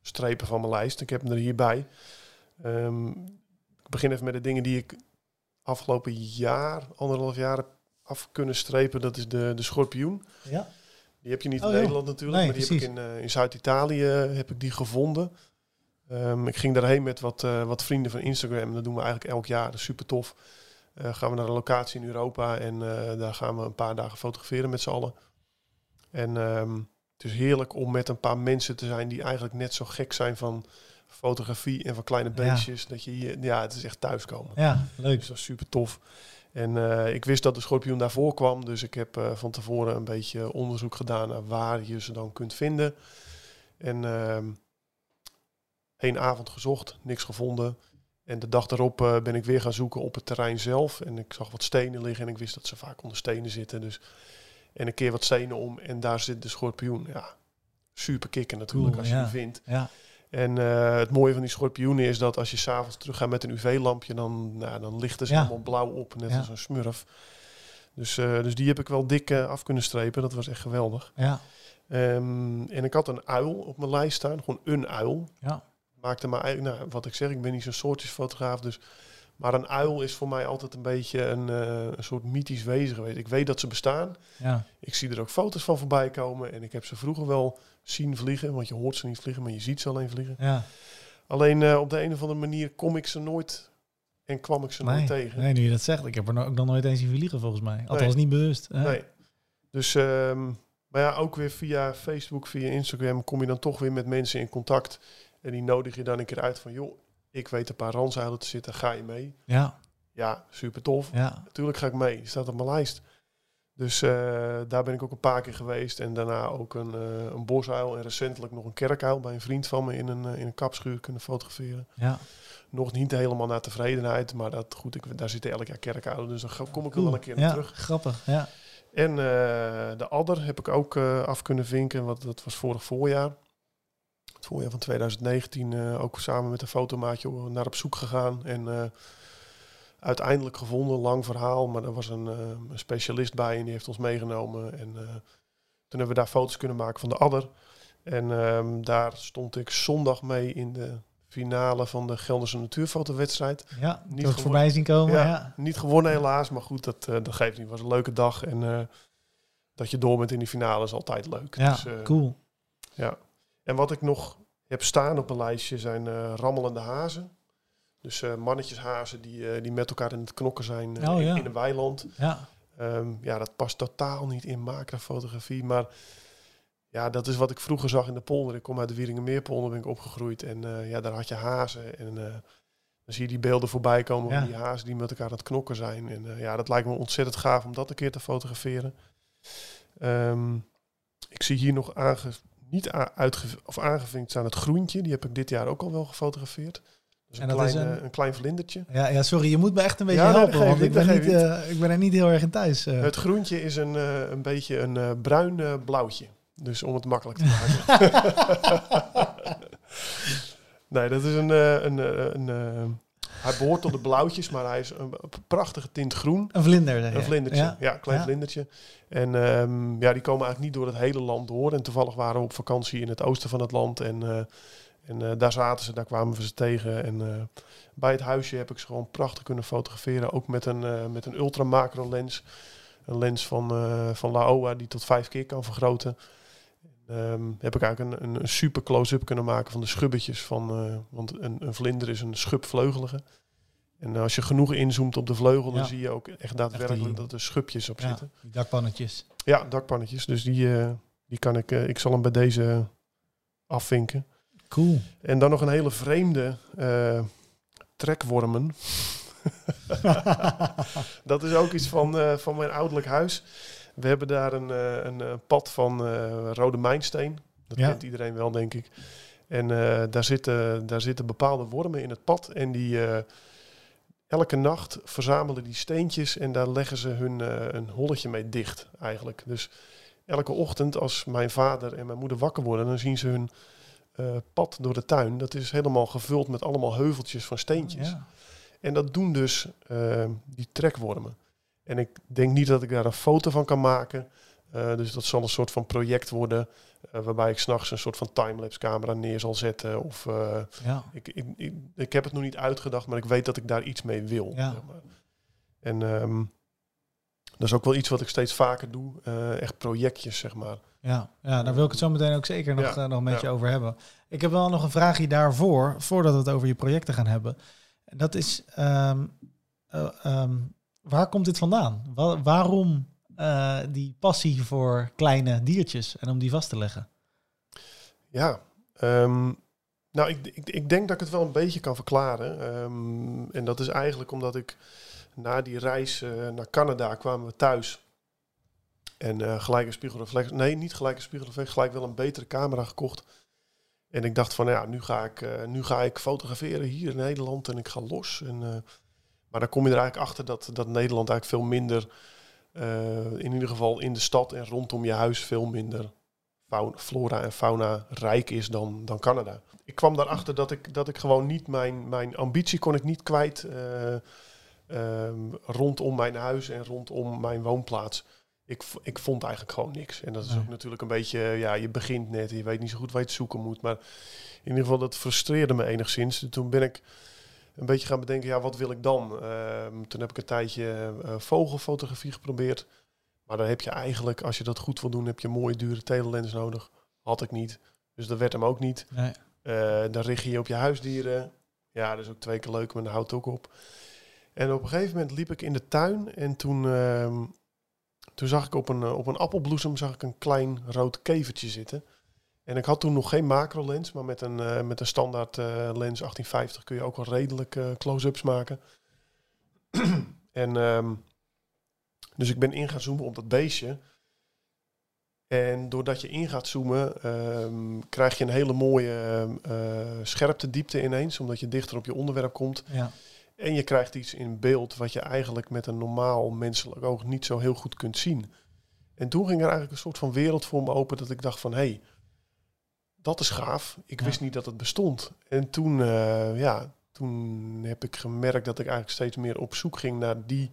strepen van mijn lijst. Ik heb hem er hierbij. Ehm, ik begin even met de dingen die ik afgelopen jaar, anderhalf jaar af kunnen strepen. Dat is de, de schorpioen. Ja. Die heb je niet Oh, in joh. Nederland natuurlijk, Nee, maar die heb ik in, eh, in Zuid-Italië heb ik die gevonden. Ehm, ik ging daarheen met wat, eh, wat vrienden van Instagram. Dat doen we eigenlijk elk jaar. Dat is super tof. Eh, gaan we naar een locatie in Europa en eh, daar gaan we een paar dagen fotograferen met z'n allen. En ehm, het is heerlijk om met een paar mensen te zijn die eigenlijk net zo gek zijn van fotografie en van kleine Ja. beestjes. Dat je hier, ja, het is echt thuiskomen. Ja, leuk. Dus dat is super tof. En eh, ik wist dat de schorpioen daarvoor kwam, dus ik heb eh, van tevoren een beetje onderzoek gedaan naar waar je ze dan kunt vinden. En ehm één avond gezocht, niks gevonden. En de dag daarop eh, ben ik weer gaan zoeken op het terrein zelf. En ik zag wat stenen liggen en ik wist dat ze vaak onder stenen zitten. Dus. En een keer wat stenen om en daar zit de schorpioen. Ja, super kicken natuurlijk Cool, als je ja. die vindt. Ja, En eh, het mooie van die schorpioenen is dat als je s'avonds terug gaat met een UV-lampje, dan, nou, dan lichten ze Ja. helemaal blauw op, net als een smurf. Dus, eh, dus die heb ik wel dik eh, af kunnen strepen. Dat was echt geweldig. ja, Ehm, en ik had een uil op mijn lijst staan, gewoon een uil. ja. Maakte maar eigenlijk, nou, wat ik zeg, ik ben niet zo'n soortjesfotograaf, dus. Maar een uil is voor mij altijd een beetje een, eh, een soort mythisch wezen geweest. Ik weet dat ze bestaan. ja. Ik zie er ook foto's van voorbij komen. En ik heb ze vroeger wel zien vliegen, want je hoort ze niet vliegen, maar je ziet ze alleen vliegen. ja. Alleen eh, op de een of andere manier kom ik ze nooit en kwam ik ze Nee, nooit tegen. nee, nu je dat zegt, ik heb er no- ook nog nooit eens zien vliegen volgens mij. Althans Nee. niet bewust. hè? Nee. Dus, ehm, maar ja, ook weer via Facebook, via Instagram kom je dan toch weer met mensen in contact. En die nodig je dan een keer uit van, joh, ik weet een paar randzeilen te zitten, ga je mee? Ja, Ja, super tof. ja, Natuurlijk ga ik mee, staat op mijn lijst. Dus eh, daar ben ik ook een paar keer geweest. En daarna ook een, uh, een bosuil. En recentelijk nog een kerkuil bij een vriend van me in een, in een kapschuur kunnen fotograferen. Ja. Nog niet helemaal naar tevredenheid. Maar dat, goed, ik, daar zitten elk jaar kerkuilen. Dus dan kom ik wel een keer naar ja, terug. Grappig, ja. En de adder heb ik ook af kunnen vinken. Want dat was vorig voorjaar. Het voorjaar van 2019 ook samen met een fotomaatje naar op zoek gegaan. En uiteindelijk gevonden, lang verhaal, maar er was een, uh, een, specialist bij en die heeft ons meegenomen. En toen hebben we daar foto's kunnen maken van de adder. En um, daar stond ik zondag mee in de finale van de Gelderse natuurfotowedstrijd. Ja, niet voorbij zien komen. Ja, ja, Niet gewonnen helaas, maar goed, dat, dat geeft niet. Het was een leuke dag en dat je door bent in die finale is altijd leuk. Ja, dus, cool. Ja. En wat ik nog heb staan op een lijstje zijn rammelende hazen. Dus uh, mannetjeshazen die, uh, die met elkaar in het knokken zijn oh, ja. in, een weiland. Ja. Um, ja, dat past totaal niet in macrofotografie. Maar ja, dat is wat ik vroeger zag in de polder. Ik kom uit de Wieringenmeerpolder, ben ik opgegroeid. En ja, daar had je hazen. En dan zie je die beelden voorbij komen ja. van die hazen die met elkaar aan het knokken zijn. En ja, dat lijkt me ontzettend gaaf om dat een keer te fotograferen. Um, ik zie hier nog aange, niet uitge, of aangevinkt staan het groentje. Die heb ik dit jaar ook al wel gefotografeerd. Dus een, klein, een... een... klein vlindertje. Ja, ja, sorry, je moet me echt een beetje ja, helpen, want ik ben, niet, uh, ik ben er niet heel erg in thuis. Uh. Het groentje is een, uh, een beetje een bruin blauwtje. Dus om het makkelijk te maken. nee, dat is een... een, een, een hij behoort tot de blauwtjes, maar hij is een prachtige tint groen. Een vlinder. Een vlindertje, ja, ja klein ja. vlindertje. En um, ja, die komen eigenlijk niet door het hele land door. En toevallig waren we op vakantie in het oosten van het land. En en uh, daar zaten ze, daar kwamen we ze tegen. En uh, bij het huisje heb ik ze gewoon prachtig kunnen fotograferen. Ook met een, met een ultra macro lens. Een lens van, van Laowa die tot vijf keer kan vergroten. Um, heb ik eigenlijk een, een, super close-up kunnen maken van de schubbetjes. Van, want een, een vlinder is een schubvleugelige. En als je genoeg inzoomt op de vleugel, ja. dan zie je ook echt daadwerkelijk echt die, dat er schubjes op ja, zitten. Die dakpannetjes. Ja, dakpannetjes. Dus die, die kan ik, ik zal hem bij deze afvinken. Cool. En dan nog een hele vreemde uh, trekwormen. dat is ook iets van, van mijn ouderlijk huis. We hebben daar een, een pad van rode mijnsteen. Dat ja. kent iedereen wel, denk ik. En daar, zitten, daar zitten bepaalde wormen in het pad. En die elke nacht verzamelen die steentjes en daar leggen ze hun een holletje mee dicht, eigenlijk. Dus elke ochtend als mijn vader en mijn moeder wakker worden, dan zien ze hun uh, pad door de tuin. Dat is helemaal gevuld met allemaal heuveltjes van steentjes. Ja. En dat doen dus uh, die trekwormen. En ik denk niet dat ik daar een foto van kan maken. Uh, dus dat zal een soort van project worden. waarbij ik s'nachts een soort van timelapse camera neer zal zetten. Of ja. ik, ik, ik, ik, heb het nog niet uitgedacht, maar ik weet dat ik daar iets mee wil. Ja. Zeg maar. En um, dat is ook wel iets wat ik steeds vaker doe. echt projectjes, zeg maar. Ja, ja, daar wil ik het zo meteen ook zeker nog, ja, nog met ja. je over hebben. Ik heb wel nog een vraagje daarvoor, voordat we het over je projecten gaan hebben. En dat is, um, uh, um, waar komt dit vandaan? Wa waarom uh, die passie voor kleine diertjes en om die vast te leggen? Ja, um, nou, ik, ik, ik, denk dat ik het wel een beetje kan verklaren. en dat is eigenlijk omdat ik na die reis naar Canada kwamen we thuis. En uh, gelijk een spiegelreflex. Nee, niet gelijk een spiegelreflex. Gelijk wel een betere camera gekocht. En ik dacht van, ja, nu ga ik, nu ga ik fotograferen hier in Nederland en ik ga los. En, maar dan kom je er eigenlijk achter dat, dat Nederland eigenlijk veel minder, in ieder geval in de stad en rondom je huis, veel minder fauna, flora en fauna rijk is dan, dan Canada. Ik kwam daarachter dat ik, dat ik gewoon niet mijn, mijn ambitie kon ik niet kwijt um, rondom mijn huis en rondom mijn woonplaats ik, ik vond eigenlijk gewoon niks. En dat is ook natuurlijk een beetje, ja, je begint net, je weet niet zo goed waar je het zoeken moet. Maar in ieder geval, dat frustreerde me enigszins. Toen ben ik een beetje gaan bedenken, ja, wat wil ik dan? Uh, toen heb ik een tijdje uh, vogelfotografie geprobeerd. Maar dan heb je eigenlijk, als je dat goed wil doen, heb je een mooie dure telelens nodig. Had ik niet. Dus dat werd hem ook niet. Nee. Uh, dan richt je je op je huisdieren. Ja, dat is ook twee keer leuk, maar dan houdt ook op. En op een gegeven moment liep ik in de tuin en toen ehm, toen zag ik op een, eh, op een appelbloesem zag ik een klein rood kevertje zitten. En ik had toen nog geen macro lens, maar met een, uh, met een standaard uh, lens 1850 kun je ook wel redelijk uh, close-ups maken. en um, Dus ik ben in gaan zoomen op dat beestje. En doordat je in gaat zoomen, ehm, krijg je een hele mooie scherpte diepte ineens, omdat je dichter op je onderwerp komt. Ja. En je krijgt iets in beeld wat je eigenlijk met een normaal menselijk oog niet zo heel goed kunt zien. En toen ging er eigenlijk een soort van wereld voor me open dat ik dacht van hé, hey, dat is gaaf. Ik Ja. wist niet dat het bestond. En toen, eh, ja, toen heb ik gemerkt dat ik eigenlijk steeds meer op zoek ging naar die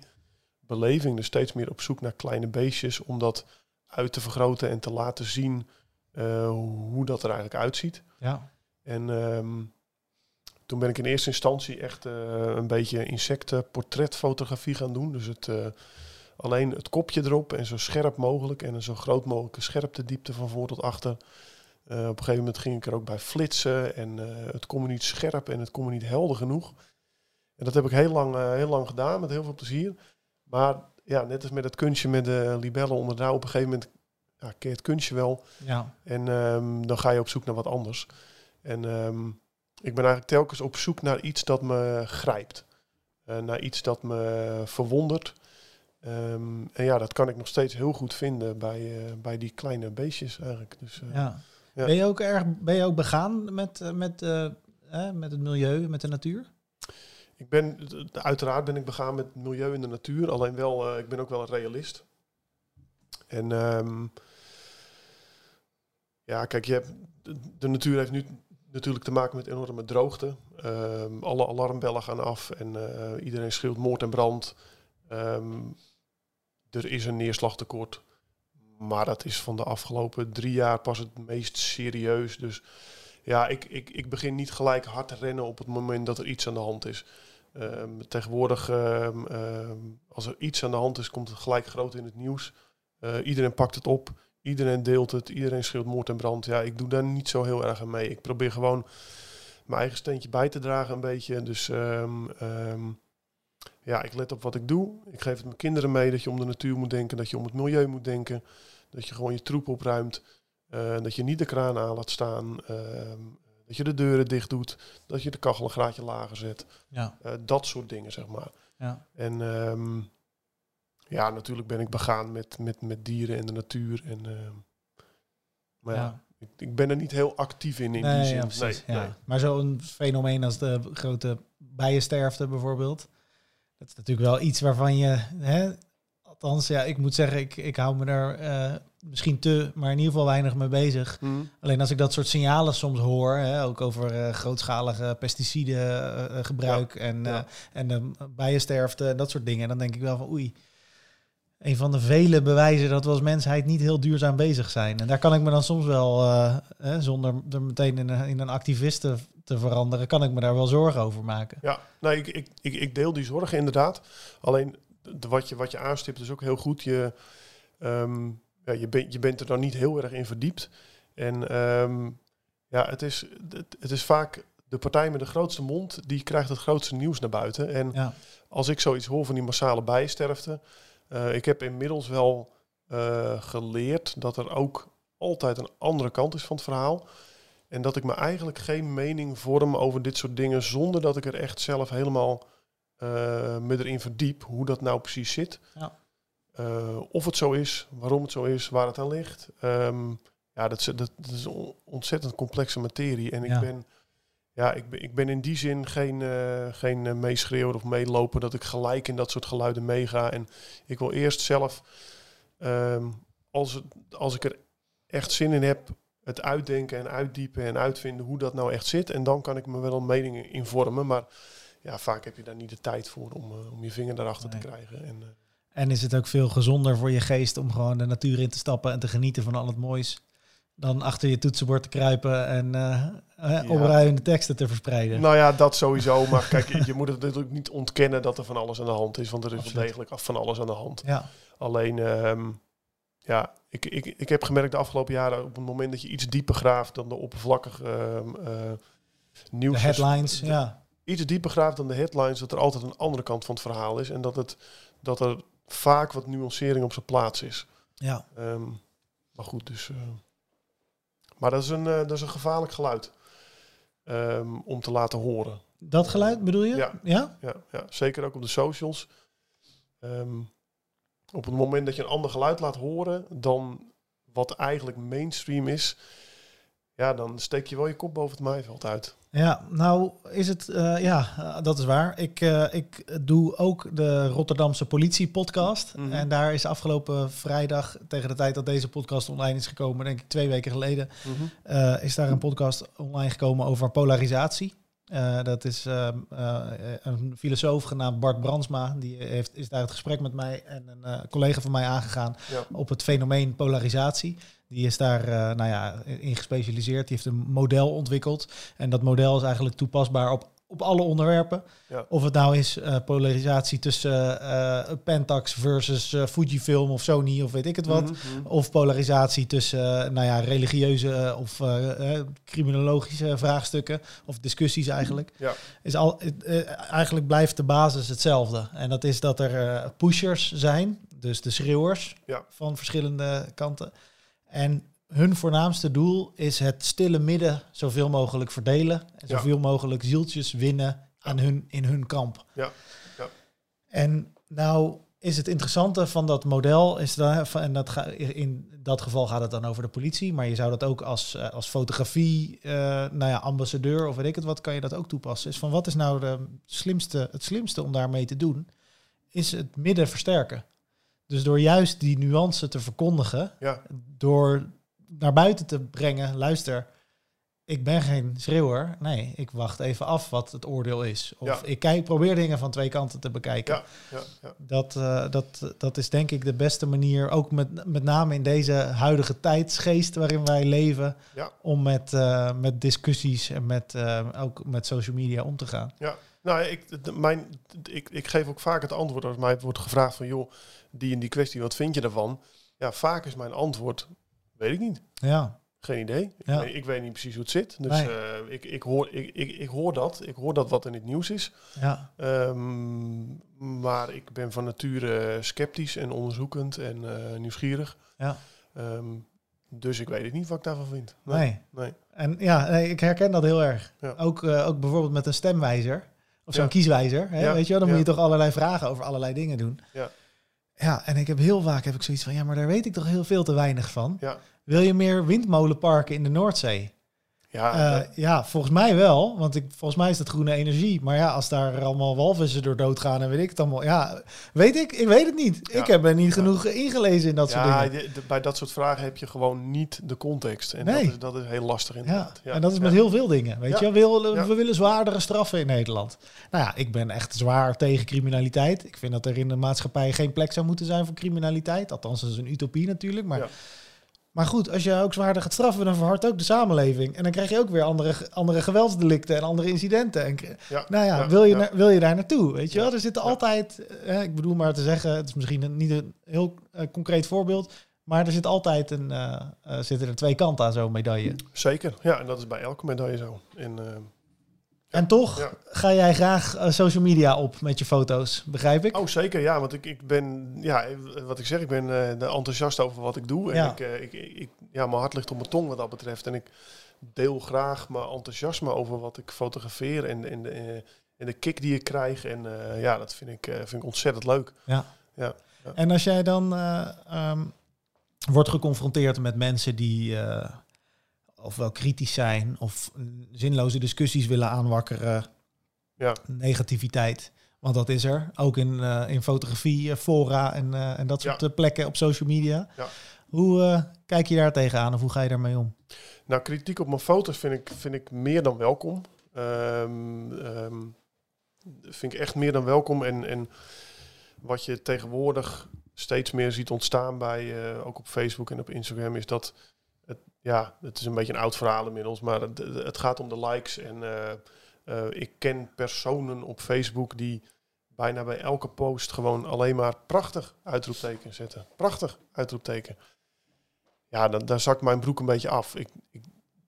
beleving. Dus steeds meer op zoek naar kleine beestjes om dat uit te vergroten en te laten zien eh, hoe dat er eigenlijk uitziet. Ja. En ehm, toen ben ik in eerste instantie echt eh, een beetje insectenportretfotografie gaan doen. Dus het, alleen het kopje erop en zo scherp mogelijk en een zo groot mogelijke scherptediepte van voor tot achter. Eh, op een gegeven moment ging ik er ook bij flitsen en eh, het kon me niet scherp en het kon me niet helder genoeg. En dat heb ik heel lang, eh, heel lang gedaan met heel veel plezier. Maar ja, net als met het kunstje met de libellen onder de douw, op een gegeven moment ja, het kunstje wel. Ja. En ehm, dan ga je op zoek naar wat anders. En ehm, ik ben eigenlijk telkens op zoek naar iets dat me grijpt. Naar iets dat me verwondert. Ehm, en ja, dat kan ik nog steeds heel goed vinden bij, bij die kleine beestjes eigenlijk. Dus, ja. Ja. Ben je ook erg ben je ook begaan met, eh, met, eh, eh, met het milieu, met de natuur? Ik ben, uiteraard ben ik begaan met het milieu en de natuur. Alleen wel, eh, ik ben ook wel een realist. En ehm, ja, kijk, je hebt, de, de natuur heeft nu natuurlijk te maken met enorme droogte. Ehm, alle alarmbellen gaan af en iedereen schreeuwt moord en brand. Ehm, er is een neerslagtekort. Maar dat is van de afgelopen drie jaar pas het meest serieus. Dus ja, ik, ik, ik begin niet gelijk hard te rennen op het moment dat er iets aan de hand is. Ehm, tegenwoordig, ehm, ehm, als er iets aan de hand is, komt het gelijk groot in het nieuws. Eh, iedereen pakt het op, iedereen deelt het, iedereen schreeuwt moord en brand. Ja, ik doe daar niet zo heel erg aan mee. Ik probeer gewoon mijn eigen steentje bij te dragen een beetje. Dus ja, ik let op wat ik doe. Ik geef het mijn kinderen mee dat je om de natuur moet denken, dat je om het milieu moet denken. Dat je gewoon je troep opruimt. eh, dat je niet de kraan aan laat staan. ehm, dat je de deuren dicht doet. Dat je de kachel een graadje lager zet. Ja. Eh, dat soort dingen, zeg maar. Ja. En ehm, ja, natuurlijk ben ik begaan met, met, met dieren en de natuur. En, ehm, maar ja, Ja. ik, ik ben er niet heel actief in, in Nee, die zin. ja, precies, nee, ja. nee. Maar zo'n fenomeen als de grote bijensterfte bijvoorbeeld. Dat is natuurlijk wel iets waarvan je... Hè, althans, ja, ik moet zeggen, ik, ik hou me daar eh, misschien te, maar in ieder geval weinig mee bezig. Hm. Alleen als ik dat soort signalen soms hoor, hè, ook over eh, grootschalige pesticidengebruik gebruik en, ja. eh, en de bijensterfte en dat soort dingen, dan denk ik wel van oei. Een van de vele bewijzen dat we als mensheid niet heel duurzaam bezig zijn. En daar kan ik me dan soms wel, eh, hè, zonder er meteen in een, in een activist te, te veranderen, kan ik me daar wel zorgen over maken. Ja, ik, ik, ik, ik deel die zorgen inderdaad. Alleen de, wat, je, wat je aanstipt is ook heel goed. Je, ehm, ja, je, bent je bent er dan niet heel erg in verdiept. En ehm, ja, het is, het, het is vaak de partij met de grootste mond, die krijgt het grootste nieuws naar buiten. En Ja, als ik zoiets hoor van die massale bijensterfte, eh, ik heb inmiddels wel eh, geleerd dat er ook altijd een andere kant is van het verhaal. En dat ik me eigenlijk geen mening vorm over dit soort dingen zonder dat ik er echt zelf helemaal me erin verdiep hoe dat nou precies zit. Ja. Eh, of het zo is, waarom het zo is, waar het aan ligt. Ehm, ja, dat is, dat, dat is een ontzettend complexe materie. En ik ben ja, ik ben, ik ben in die zin geen, eh geen eh, meeschreeuwer of meeloper dat ik gelijk in dat soort geluiden meega. En ik wil eerst zelf, ehm, als, het, als ik er echt zin in heb, het uitdenken en uitdiepen en uitvinden hoe dat nou echt zit. En dan kan ik me wel een mening in vormen. Maar ja, vaak heb je daar niet de tijd voor om, eh, om je vinger daarachter Nee. te krijgen. En, eh, En is het ook veel gezonder voor je geest om gewoon de natuur in te stappen en te genieten van al het moois. Dan achter je toetsenbord te kruipen en eh eh, opruimende teksten te verspreiden. Nou ja, dat sowieso. Maar kijk, je- moet het natuurlijk niet ontkennen dat er van alles aan de hand is. Want er is wel degelijk af van alles aan de hand. Ja, Alleen, ehm, ja, ik, ik, ik heb gemerkt de afgelopen jaren... op het moment dat je iets dieper graaft dan de oppervlakkige ehm, eh, nieuws... de headlines. de- Ja, Iets dieper graaft dan de headlines... dat er altijd een andere kant van het verhaal is. En dat, het, dat er vaak wat nuancering op zijn plaats is. ja. Ehm, maar goed, dus... eh, maar dat is, een, eh, dat is een gevaarlijk geluid. ehm, om te laten horen. Dat geluid bedoel je? Ja. ja? Ja, ja, zeker ook op de socials. Ehm, op het moment dat je een ander geluid laat horen dan wat eigenlijk mainstream is, ja, dan steek je wel je kop boven het maaiveld uit. Ja, nou is het, eh, ja, eh, dat is waar. Ik, eh, ik doe ook de Rotterdamse politie podcast. Mhm. En daar is afgelopen vrijdag, tegen de tijd dat deze podcast online is gekomen, denk ik twee weken geleden, eh, is daar een podcast online gekomen over polarisatie. Eh, dat is ehm, eh, een filosoof genaamd Bart Brandsma. Die heeft, is daar het gesprek met mij en een eh, collega van mij aangegaan Ja. op het fenomeen polarisatie. Die is daar nou ja, in gespecialiseerd. Die heeft een model ontwikkeld. En dat model is eigenlijk toepasbaar op, op alle onderwerpen. Ja. Of het nou is eh, polarisatie tussen eh, Pentax versus eh, Fujifilm of Sony of weet ik het wat. Mhm, mhm. Of polarisatie tussen eh, nou ja, religieuze eh, of eh, eh, criminologische vraagstukken of discussies eigenlijk. Ja. Is al, eh, eigenlijk blijft de basis hetzelfde. En dat is dat er eh, pushers zijn, dus de schreeuwers Ja. van verschillende kanten. En hun voornaamste doel is het stille midden zoveel mogelijk verdelen. En Ja. zoveel mogelijk zieltjes winnen aan hun, in hun kamp. Ja. Ja. En nou is het interessante van dat model, is dat, en dat ga, in dat geval gaat het dan over de politie, maar je zou dat ook als, eh, als fotografie, eh, nou ja, ambassadeur of weet ik het wat, kan je dat ook toepassen. Is van wat is nou de slimste, het slimste om daarmee te doen, is het midden versterken. Dus door juist die nuance te verkondigen, Ja. door naar buiten te brengen, luister, ik ben geen schreeuwer. Nee, ik wacht even af wat het oordeel is. Of Ja. ik kijk, probeer dingen van twee kanten te bekijken. Ja. Ja. Ja. Dat, eh, dat, dat is denk ik de beste manier, ook met, met name in deze huidige tijdsgeest waarin wij leven, om met, eh, met discussies en met, eh, ook met social media om te gaan. Ja, nou, ik, de- mijn, ik, ik geef ook vaak het antwoord als mij wordt gevraagd van, joh, die en die kwestie, wat vind je daarvan? Ja, vaak is mijn antwoord, weet ik niet. Ja, Geen idee. Ik, Ja. weet, ik weet niet precies hoe het zit. Dus Nee. eh, ik, ik, hoor, ik, ik, ik hoor dat. Ik hoor dat wat in het nieuws is. ja, Ehm, maar ik ben van nature sceptisch en onderzoekend en eh, nieuwsgierig. ja. Ehm, dus ik weet het niet wat ik daarvan vind. Nee. nee. En ja, nee, ik herken dat heel erg. Ja. Ook, eh, ook bijvoorbeeld met een stemwijzer of zo'n Ja. kieswijzer. Hè? Ja, Weet je wel, dan moet je toch allerlei vragen over allerlei dingen doen. Ja. Ja, en ik heb heel vaak heb ik zoiets van, ja, maar daar weet ik toch heel veel te weinig van. Ja. Wil je meer windmolenparken in de Noordzee? Ja, Eh, ja, volgens mij wel. Want ik, volgens mij is dat groene energie. Maar ja, als daar allemaal walvissen door doodgaan en weet ik het allemaal. Ja, weet ik? Ik weet het niet. Ja. Ik heb er niet genoeg ingelezen in dat soort ja, dingen. de- bij dat soort vragen heb je gewoon niet de context. En Nee. dat, is, dat is heel lastig Ja. inderdaad. en dat is ja. met heel veel dingen. Weet Ja. je, we willen, Ja. we willen zwaardere straffen in Nederland. Nou ja, ik ben echt zwaar tegen criminaliteit. Ik vind dat er in de maatschappij geen plek zou moeten zijn voor criminaliteit. Althans, dat is een utopie natuurlijk. Maar, Ja. Maar goed, als je ook zwaarder gaat straffen, dan verhardt ook de samenleving. En dan krijg je ook weer andere, andere geweldsdelicten en andere incidenten. En, Ja, Nou ja, ja, wil, je ja. wil je daar naartoe? Weet je wel, er zitten altijd, eh, ik bedoel maar te zeggen, het is misschien een, niet een heel eh, concreet voorbeeld, maar er zit altijd een, eh, eh, zitten er twee kanten aan zo'n medaille. Zeker, ja, en dat is bij elke medaille zo. En, En toch Ja. ga jij graag eh, social media op met je foto's, begrijp ik? oh, zeker, ja, want ik, ik ben, ja, wat ik zeg, ik ben eh, enthousiast over wat ik doe. En Ja. ik, eh, ik, ik, ja, mijn hart ligt op mijn tong wat dat betreft. En ik deel graag mijn enthousiasme over wat ik fotografeer en, en, de, en de kick die ik krijg. En ja, dat vind ik, vind ik ontzettend leuk. Ja. Ja. En als jij dan ehm, wordt geconfronteerd met mensen die ofwel kritisch zijn of zinloze discussies willen aanwakkeren, Ja. negativiteit. Want dat is er. Ook in, eh, in fotografie, eh, fora en, eh, en dat soort Ja. plekken op social media. Ja. Hoe kijk je daar tegenaan of hoe ga je daarmee om? Nou, kritiek op mijn foto's vind ik, vind ik meer dan welkom. Ehm, ehm, vind ik echt meer dan welkom. En, en wat je tegenwoordig steeds meer ziet ontstaan bij, ook op Facebook en op Instagram, is dat ja, het is een beetje een oud verhaal inmiddels, maar het, het gaat om de likes. En eh, eh, ik ken personen op Facebook die bijna bij elke post gewoon alleen maar prachtig uitroepteken zetten. Prachtig uitroepteken. Ja, dan, daar zakt mijn broek een beetje af. Ik, ik,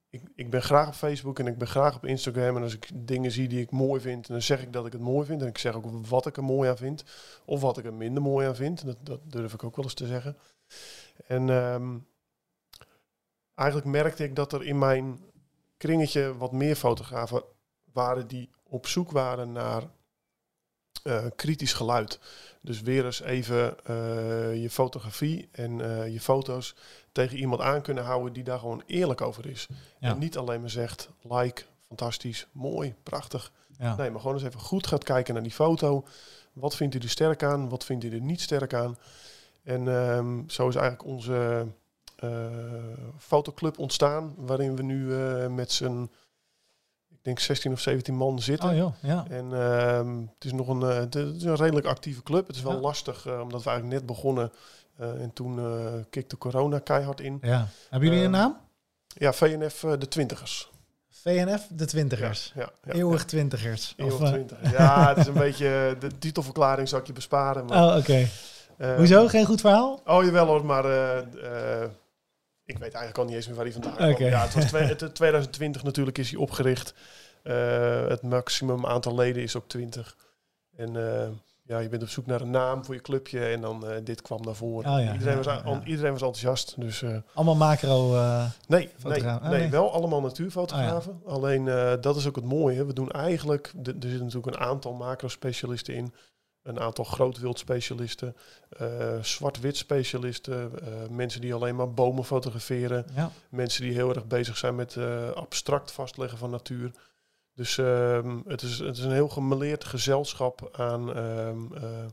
ik, ik ben graag op Facebook en ik ben graag op Instagram. En als ik dingen zie die ik mooi vind, dan zeg ik dat ik het mooi vind. En ik zeg ook wat ik er mooi aan vind. Of wat ik er minder mooi aan vind. Dat, durf ik ook wel eens te zeggen. En ehm, eigenlijk merkte ik dat er in mijn kringetje wat meer fotografen waren die op zoek waren naar eh, kritisch geluid. Dus weer eens even eh, je fotografie en eh, je foto's tegen iemand aan kunnen houden die daar gewoon eerlijk over is. Ja. En niet alleen maar zegt, like, fantastisch, mooi, prachtig. Ja. Nee, maar gewoon eens even goed gaat kijken naar die foto. Wat vindt u er sterk aan? Wat vindt u er niet sterk aan? En ehm, zo is eigenlijk onze fotoclub ontstaan, waarin we nu eh, met z'n, ik denk 16 of 17 man zitten. Oh joh, ja. En ehm, het is nog een, eh, het is een redelijk actieve club. Het is wel Ja. lastig, eh, omdat we eigenlijk net begonnen. eh, en toen kikte corona keihard in. ja. Hebben jullie een Ehm, naam? Ja, VNF eh, de Twintigers. VNF, de twintigers. Ja, ja, Eeuwig twintigers. Eeuwig Of, eh, twintigers. Ja, het is een beetje... De titelverklaring zou ik je besparen. Maar, oh, oké. eh, Hoezo? Geen goed verhaal? Oh, jawel hoor, maar... ik weet eigenlijk al niet eens meer waar hij vandaan. Oké. Ja, het was twee- het, 2020 natuurlijk is hij opgericht. Eh, het maximum aantal leden is ook 20. En eh, ja, je bent op zoek naar een naam voor je clubje en dan eh, dit kwam naar voren. Oh ja, iedereen, was, ja, al- ja. iedereen was enthousiast. Dus Allemaal macro. nee, nee, oh, nee, nee. wel allemaal natuurfotografen. Oh Alleen dat is ook het mooie. We doen eigenlijk, er zitten natuurlijk een aantal macro-specialisten in. Een aantal grootwildspecialisten, eh zwart-wit specialisten, eh, mensen die alleen maar bomen fotograferen, ja. mensen die heel erg bezig zijn met eh, abstract vastleggen van natuur. Dus ehm, het, is, het is een heel gemeleerd gezelschap aan ehm, eh,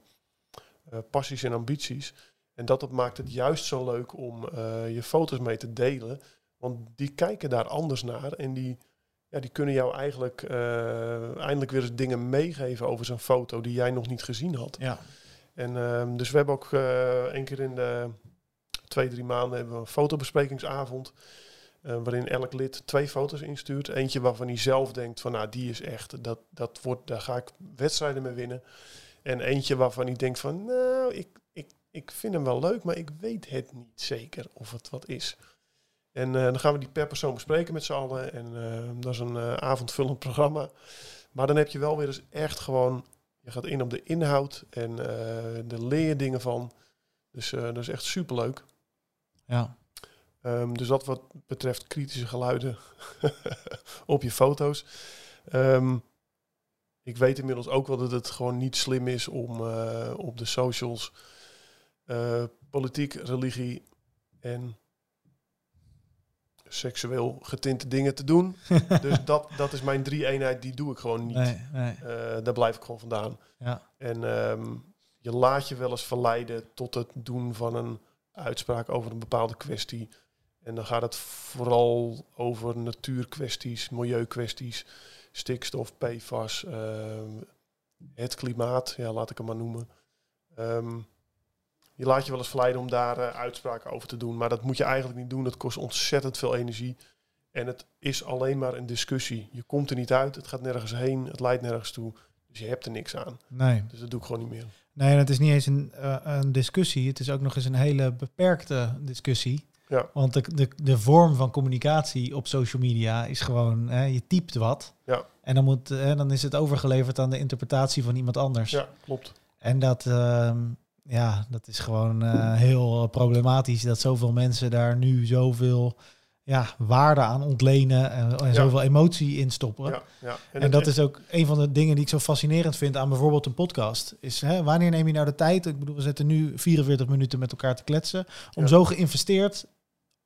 eh, passies en ambities. En dat, dat maakt het juist zo leuk om je foto's mee te delen. Want die kijken daar anders naar en die, ja, die kunnen jou eigenlijk eh, eindelijk weer eens dingen meegeven over zo'n foto die jij nog niet gezien had. ja. En ehm, dus we hebben ook eh één keer in de twee, drie maanden hebben we een fotobesprekingsavond. eh, waarin elk lid twee foto's instuurt. Eentje waarvan hij zelf denkt van nou die is echt, dat, dat wordt, daar ga ik wedstrijden mee winnen. En eentje waarvan hij denkt van nou ik, ik, ik vind hem wel leuk, maar ik weet het niet zeker of het wat is. En eh, dan gaan we die per persoon bespreken met z'n allen. En eh, dat is een eh, avondvullend programma. Maar dan heb je wel weer eens echt gewoon je gaat in op de inhoud en eh daar leer je dingen van. Dus dat is echt superleuk. ja. Ehm, dus dat wat betreft kritische geluiden op je foto's. Ehm, ik weet inmiddels ook wel dat het gewoon niet slim is om op de socials eh, politiek, religie en seksueel getinte dingen te doen. dus dat, dat is mijn drie eenheid, die doe ik gewoon niet. Nee, nee. Eh, daar blijf ik gewoon vandaan. Ja. En ehm, je laat je wel eens verleiden tot het doen van een uitspraak over een bepaalde kwestie. En dan gaat het vooral over natuurkwesties, milieukwesties, stikstof, PFAS, ehm, het klimaat, ja, laat ik het maar noemen. Ehm, je laat je wel eens verleiden om daar eh, uitspraken over te doen, maar dat moet je eigenlijk niet doen. Dat kost ontzettend veel energie. En het is alleen maar een discussie. Je komt er niet uit, het gaat nergens heen, het leidt nergens toe. Dus je hebt er niks aan. Nee. Dus dat doe ik gewoon niet meer. Nee, en het is niet eens een, eh, een discussie. Het is ook nog eens een hele beperkte discussie. Ja. Want de, de, de vorm van communicatie op social media is gewoon, hè, je typt wat. Ja. En dan, moet, hè, dan is het overgeleverd aan de interpretatie van iemand anders. Ja, klopt. En dat, ehm, ja, dat is gewoon eh, heel problematisch dat zoveel mensen daar nu zoveel ja, waarde aan ontlenen en, en Ja. zoveel emotie in stoppen. Ja, ja. En, dat is ook een van de dingen die ik zo fascinerend vind aan bijvoorbeeld een podcast. Is hè, wanneer neem je nou de tijd? Ik bedoel, we zitten nu 44 minuten met elkaar te kletsen. Om zo geïnvesteerd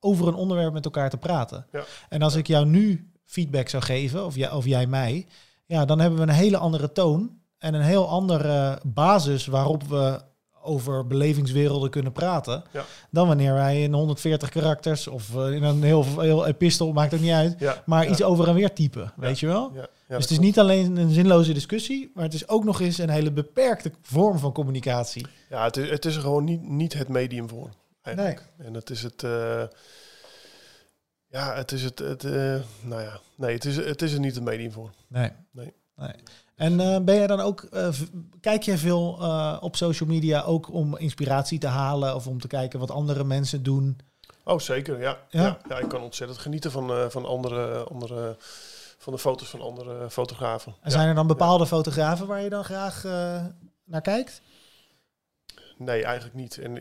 over een onderwerp met elkaar te praten. En als ik jou nu feedback zou geven, of jij, of jij mij, ja, dan hebben we een hele andere toon. En een heel andere basis waarop we over belevingswerelden kunnen praten. Ja. Dan wanneer wij in 140 karakters of eh, in een heel, heel epistel, maakt ook niet uit. ja, Maar ja, iets over en weer typen, weet je wel? Dus dat het is niet alleen een zinloze discussie, maar het is ook nog eens een hele beperkte vorm van communicatie. Ja, het is, het is er gewoon niet, niet het medium voor. Eigenlijk. En het is het. eh, ja, het is het. het eh, nou ja, nee, het is, het is er niet het medium voor. Nee. Nee. nee. En eh, ben jij dan ook, eh, kijk jij veel eh, op social media ook om inspiratie te halen of om te kijken wat andere mensen doen? Oh, zeker. Ja, Ja? ja? ja, ik kan ontzettend genieten van, van andere, andere. van de foto's van andere fotografen. En Ja. zijn er dan bepaalde fotografen waar je dan graag naar kijkt? Nee, eigenlijk niet. En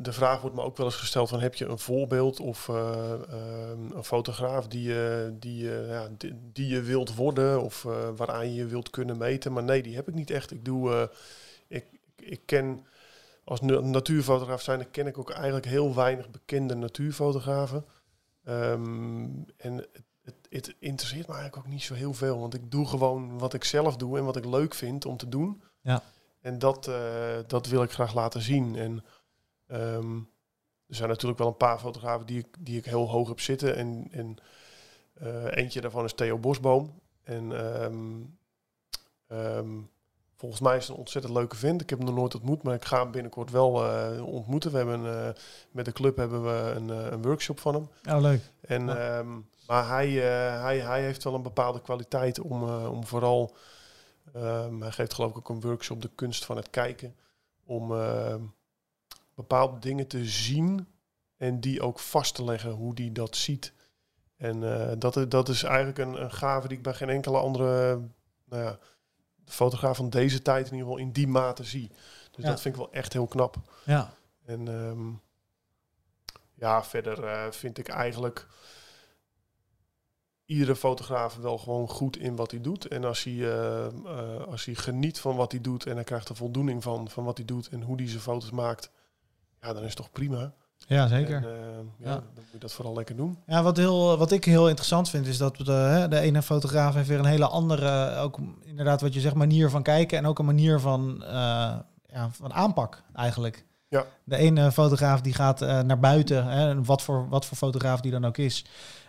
de vraag wordt me ook wel eens gesteld van heb je een voorbeeld of eh, ehm, een fotograaf die, je die, ja, die, je wilt worden of eh, waaraan je je wilt kunnen meten. Maar nee, die heb ik niet echt. Ik doe, eh, ik, ik ken als na- natuurfotograaf zijn, ken ik ook eigenlijk heel weinig bekende natuurfotografen. Ehm, en het, het, het interesseert me eigenlijk ook niet zo heel veel, want ik doe gewoon wat ik zelf doe en wat ik leuk vind om te doen. Ja. En dat, eh, dat wil ik graag laten zien. En ehm, er zijn natuurlijk wel een paar fotografen die ik, die ik heel hoog heb zitten. En, en eh, eentje daarvan is Theo Bosboom. En ehm, ehm, volgens mij is het een ontzettend leuke vent. Ik heb hem nog nooit ontmoet, maar ik ga hem binnenkort wel eh, ontmoeten. We hebben met de club hebben we een, een workshop van hem. Oh, leuk. En, Ja. maar hij, hij, hij heeft wel een bepaalde kwaliteit om, om vooral... ehm, hij geeft geloof ik ook een workshop de kunst van het kijken. Om ehm, bepaalde dingen te zien en die ook vast te leggen hoe die dat ziet. En eh, dat, is- dat is eigenlijk een, een gave die ik bij geen enkele andere nou ja, fotograaf van deze tijd in ieder geval in die mate zie. Dus Ja. dat vind ik wel echt heel knap. Ja. En ehm, ja, verder eh, vind ik eigenlijk iedere fotograaf wel gewoon goed in wat hij doet. En als hij, eh, eh, als hij geniet van wat hij doet en hij krijgt er voldoening van, van wat hij doet en hoe hij zijn foto's maakt, ja, dan is het toch prima. Ja, zeker. En, eh, ja, Ja. dan moet je dat vooral lekker doen. Ja, wat, heel, wat ik heel interessant vind, is dat de, de ene fotograaf heeft weer een hele andere, ook inderdaad wat je zegt, manier van kijken en ook een manier van, ja, van aanpak eigenlijk. Ja. De ene fotograaf die gaat naar buiten, hè, wat, voor, wat voor fotograaf die dan ook is.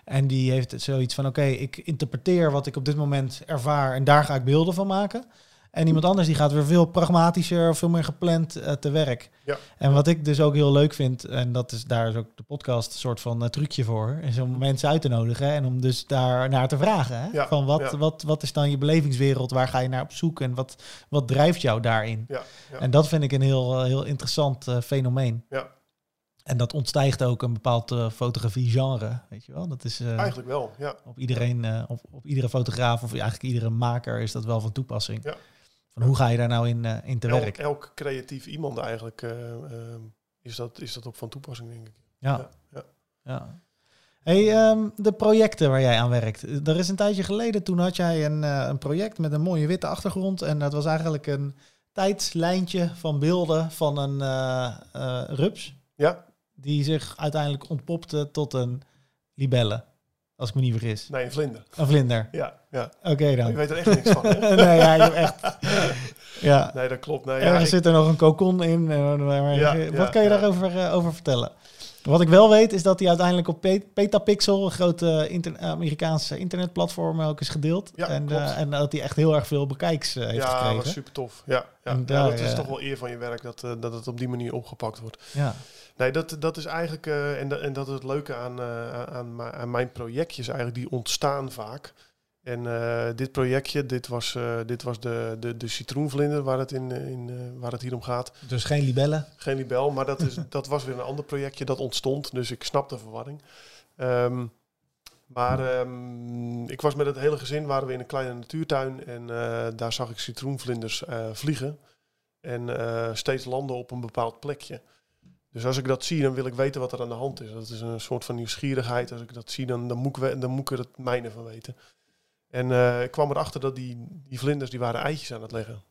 En die heeft zoiets van, oké, ik interpreteer wat ik op dit moment ervaar en daar ga ik beelden van maken. En iemand anders die gaat weer veel pragmatischer, veel meer gepland eh, te werk. Ja. En wat ik dus ook heel leuk vind, en dat is daar is ook de podcast een soort van eh, trucje voor, is om mensen uit te nodigen en om dus daar naar te vragen. Hè? Ja, Van wat, ja. wat, wat is dan je belevingswereld, waar ga je naar op zoek en wat, wat drijft jou daarin? En dat vind ik een heel, eh, heel interessant fenomeen. Ja. En dat ontstijgt ook een bepaald eh, fotografie-genre, weet je wel? Dat is eh, Eigenlijk wel, ja. op iedereen, eh, op, op iedere fotograaf of eigenlijk iedere maker is dat wel van toepassing. Ja. Van hoe ga je daar nou in, in te Elk, werk? elk creatief iemand eigenlijk is, dat, is dat op van toepassing, denk ik. Ja. Ja, ja. ja. Hey, ehm, de projecten waar jij aan werkt. Er is een tijdje geleden, toen had jij een, een project met een mooie witte achtergrond. En dat was eigenlijk een tijdslijntje van beelden van een rups. Ja? Die zich uiteindelijk ontpopte tot een libelle. Als ik me niet vergis. Nee, een vlinder. Een vlinder. Ja, ja. Oké dan. weet er echt niks van, hè? nee, ja, je echt... Ja, Nee, dat klopt. Nee, ja, ik- zit er nog een kokon in. eh, maar- Ja, wat ja, kan je ja. daarover eh, over vertellen? Wat ik wel weet is dat hij uiteindelijk op Pe- Petapixel, een grote inter- Amerikaanse internetplatform, ook is gedeeld. Ja, en, eh, en dat hij echt heel erg veel bekijks heeft ja, gekregen. dat was super tof. Ja, ja. En Ja, dat is toch wel eer van je werk dat, dat het op die manier opgepakt wordt. Ja. Nee, dat, dat is eigenlijk, eh, en, dat, en dat is het leuke aan, eh, aan, aan mijn projectjes eigenlijk, die ontstaan vaak. En eh, dit projectje, dit was, dit was de, de, de citroenvlinder waar het, in, in, waar het hier om gaat. Dus geen libellen. Geen libel, maar dat, is, dat was weer een ander projectje dat ontstond. Dus ik snap de verwarring. Ehm, maar ehm, ik was met het hele gezin, waren we in een kleine natuurtuin. En daar zag ik citroenvlinders vliegen. En steeds landen op een bepaald plekje. Dus als ik dat zie, dan wil ik weten wat er aan de hand is. Dat is een soort van nieuwsgierigheid. Als ik dat zie, dan, dan, moet, ik, dan moet er het mijne van weten. En eh, ik kwam erachter dat die, die vlinders die waren eitjes aan het leggen.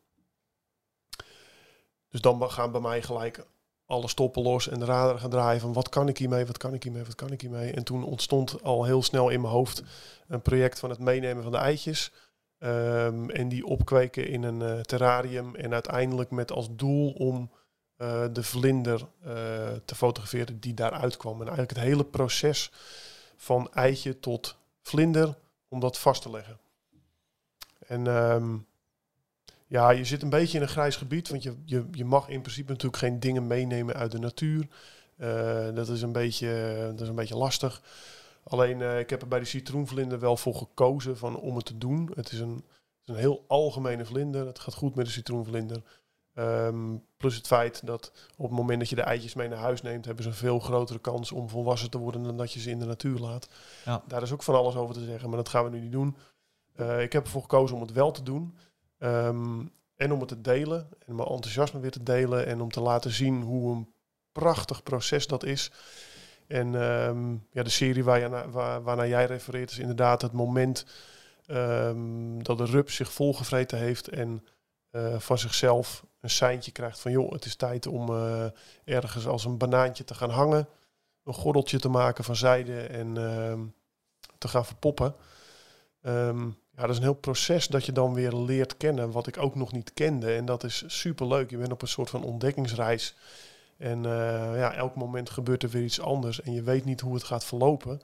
Dus dan gaan bij mij gelijk alle stoppen los en de radar gaan draaien van wat kan ik hiermee, wat kan ik hiermee, wat kan ik hiermee. En toen ontstond al heel snel in mijn hoofd een project van het meenemen van de eitjes. Ehm, en die opkweken in een eh, terrarium. En uiteindelijk met als doel om eh, de vlinder eh, te fotograferen die daaruit kwam. En eigenlijk het hele proces van eitje tot vlinder, om dat vast te leggen. En ehm, ja, je zit een beetje in een grijs gebied, want je, je, je mag in principe natuurlijk geen dingen meenemen uit de natuur. Eh, dat, is een beetje, dat is een beetje lastig. Alleen, ik heb er bij de citroenvlinder wel voor gekozen van, om het te doen. Het is, een, het is een heel algemene vlinder. Het gaat goed met de citroenvlinder. Ehm, plus het feit dat op het moment dat je de eitjes mee naar huis neemt, hebben ze een veel grotere kans om volwassen te worden dan dat je ze in de natuur laat. Ja. Daar is ook van alles over te zeggen, maar dat gaan we nu niet doen. Eh, ik heb ervoor gekozen om het wel te doen. Ehm, en om het te delen en mijn enthousiasme weer te delen en om te laten zien hoe een prachtig proces dat is. En ehm, ja, de serie waar je waar, waarnaar jij refereert is inderdaad het moment dat de rups zich volgevreten heeft en uh, van zichzelf een seintje krijgt van joh, het is tijd om uh, ergens als een banaantje te gaan hangen, een gordeltje te maken van zijde en uh, te gaan verpoppen. Um, ja, dat is een heel proces dat je dan weer leert kennen, wat ik ook nog niet kende. En dat is super leuk. Je bent op een soort van ontdekkingsreis. En uh, ja, elk moment gebeurt er weer iets anders en je weet niet hoe het gaat verlopen.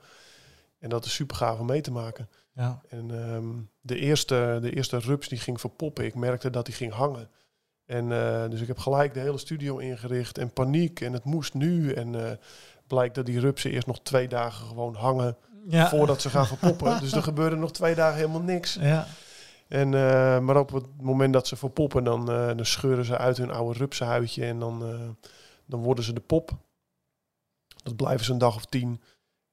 En dat is super gaaf om mee te maken. Ja. En um, de, eerste, de eerste rups die ging verpoppen, ik merkte dat die ging hangen. En uh, dus ik heb gelijk de hele studio ingericht en paniek en het moest nu. En uh, blijkt dat die rupsen eerst nog twee dagen gewoon hangen ja. voordat ze gaan verpoppen. dus er gebeurde nog twee dagen helemaal niks. Ja. En, uh, maar op het moment dat ze verpoppen, dan, dan scheuren ze uit hun oude rupsenhuidje en dan, dan worden ze de pop. Dat blijven ze een dag of tien.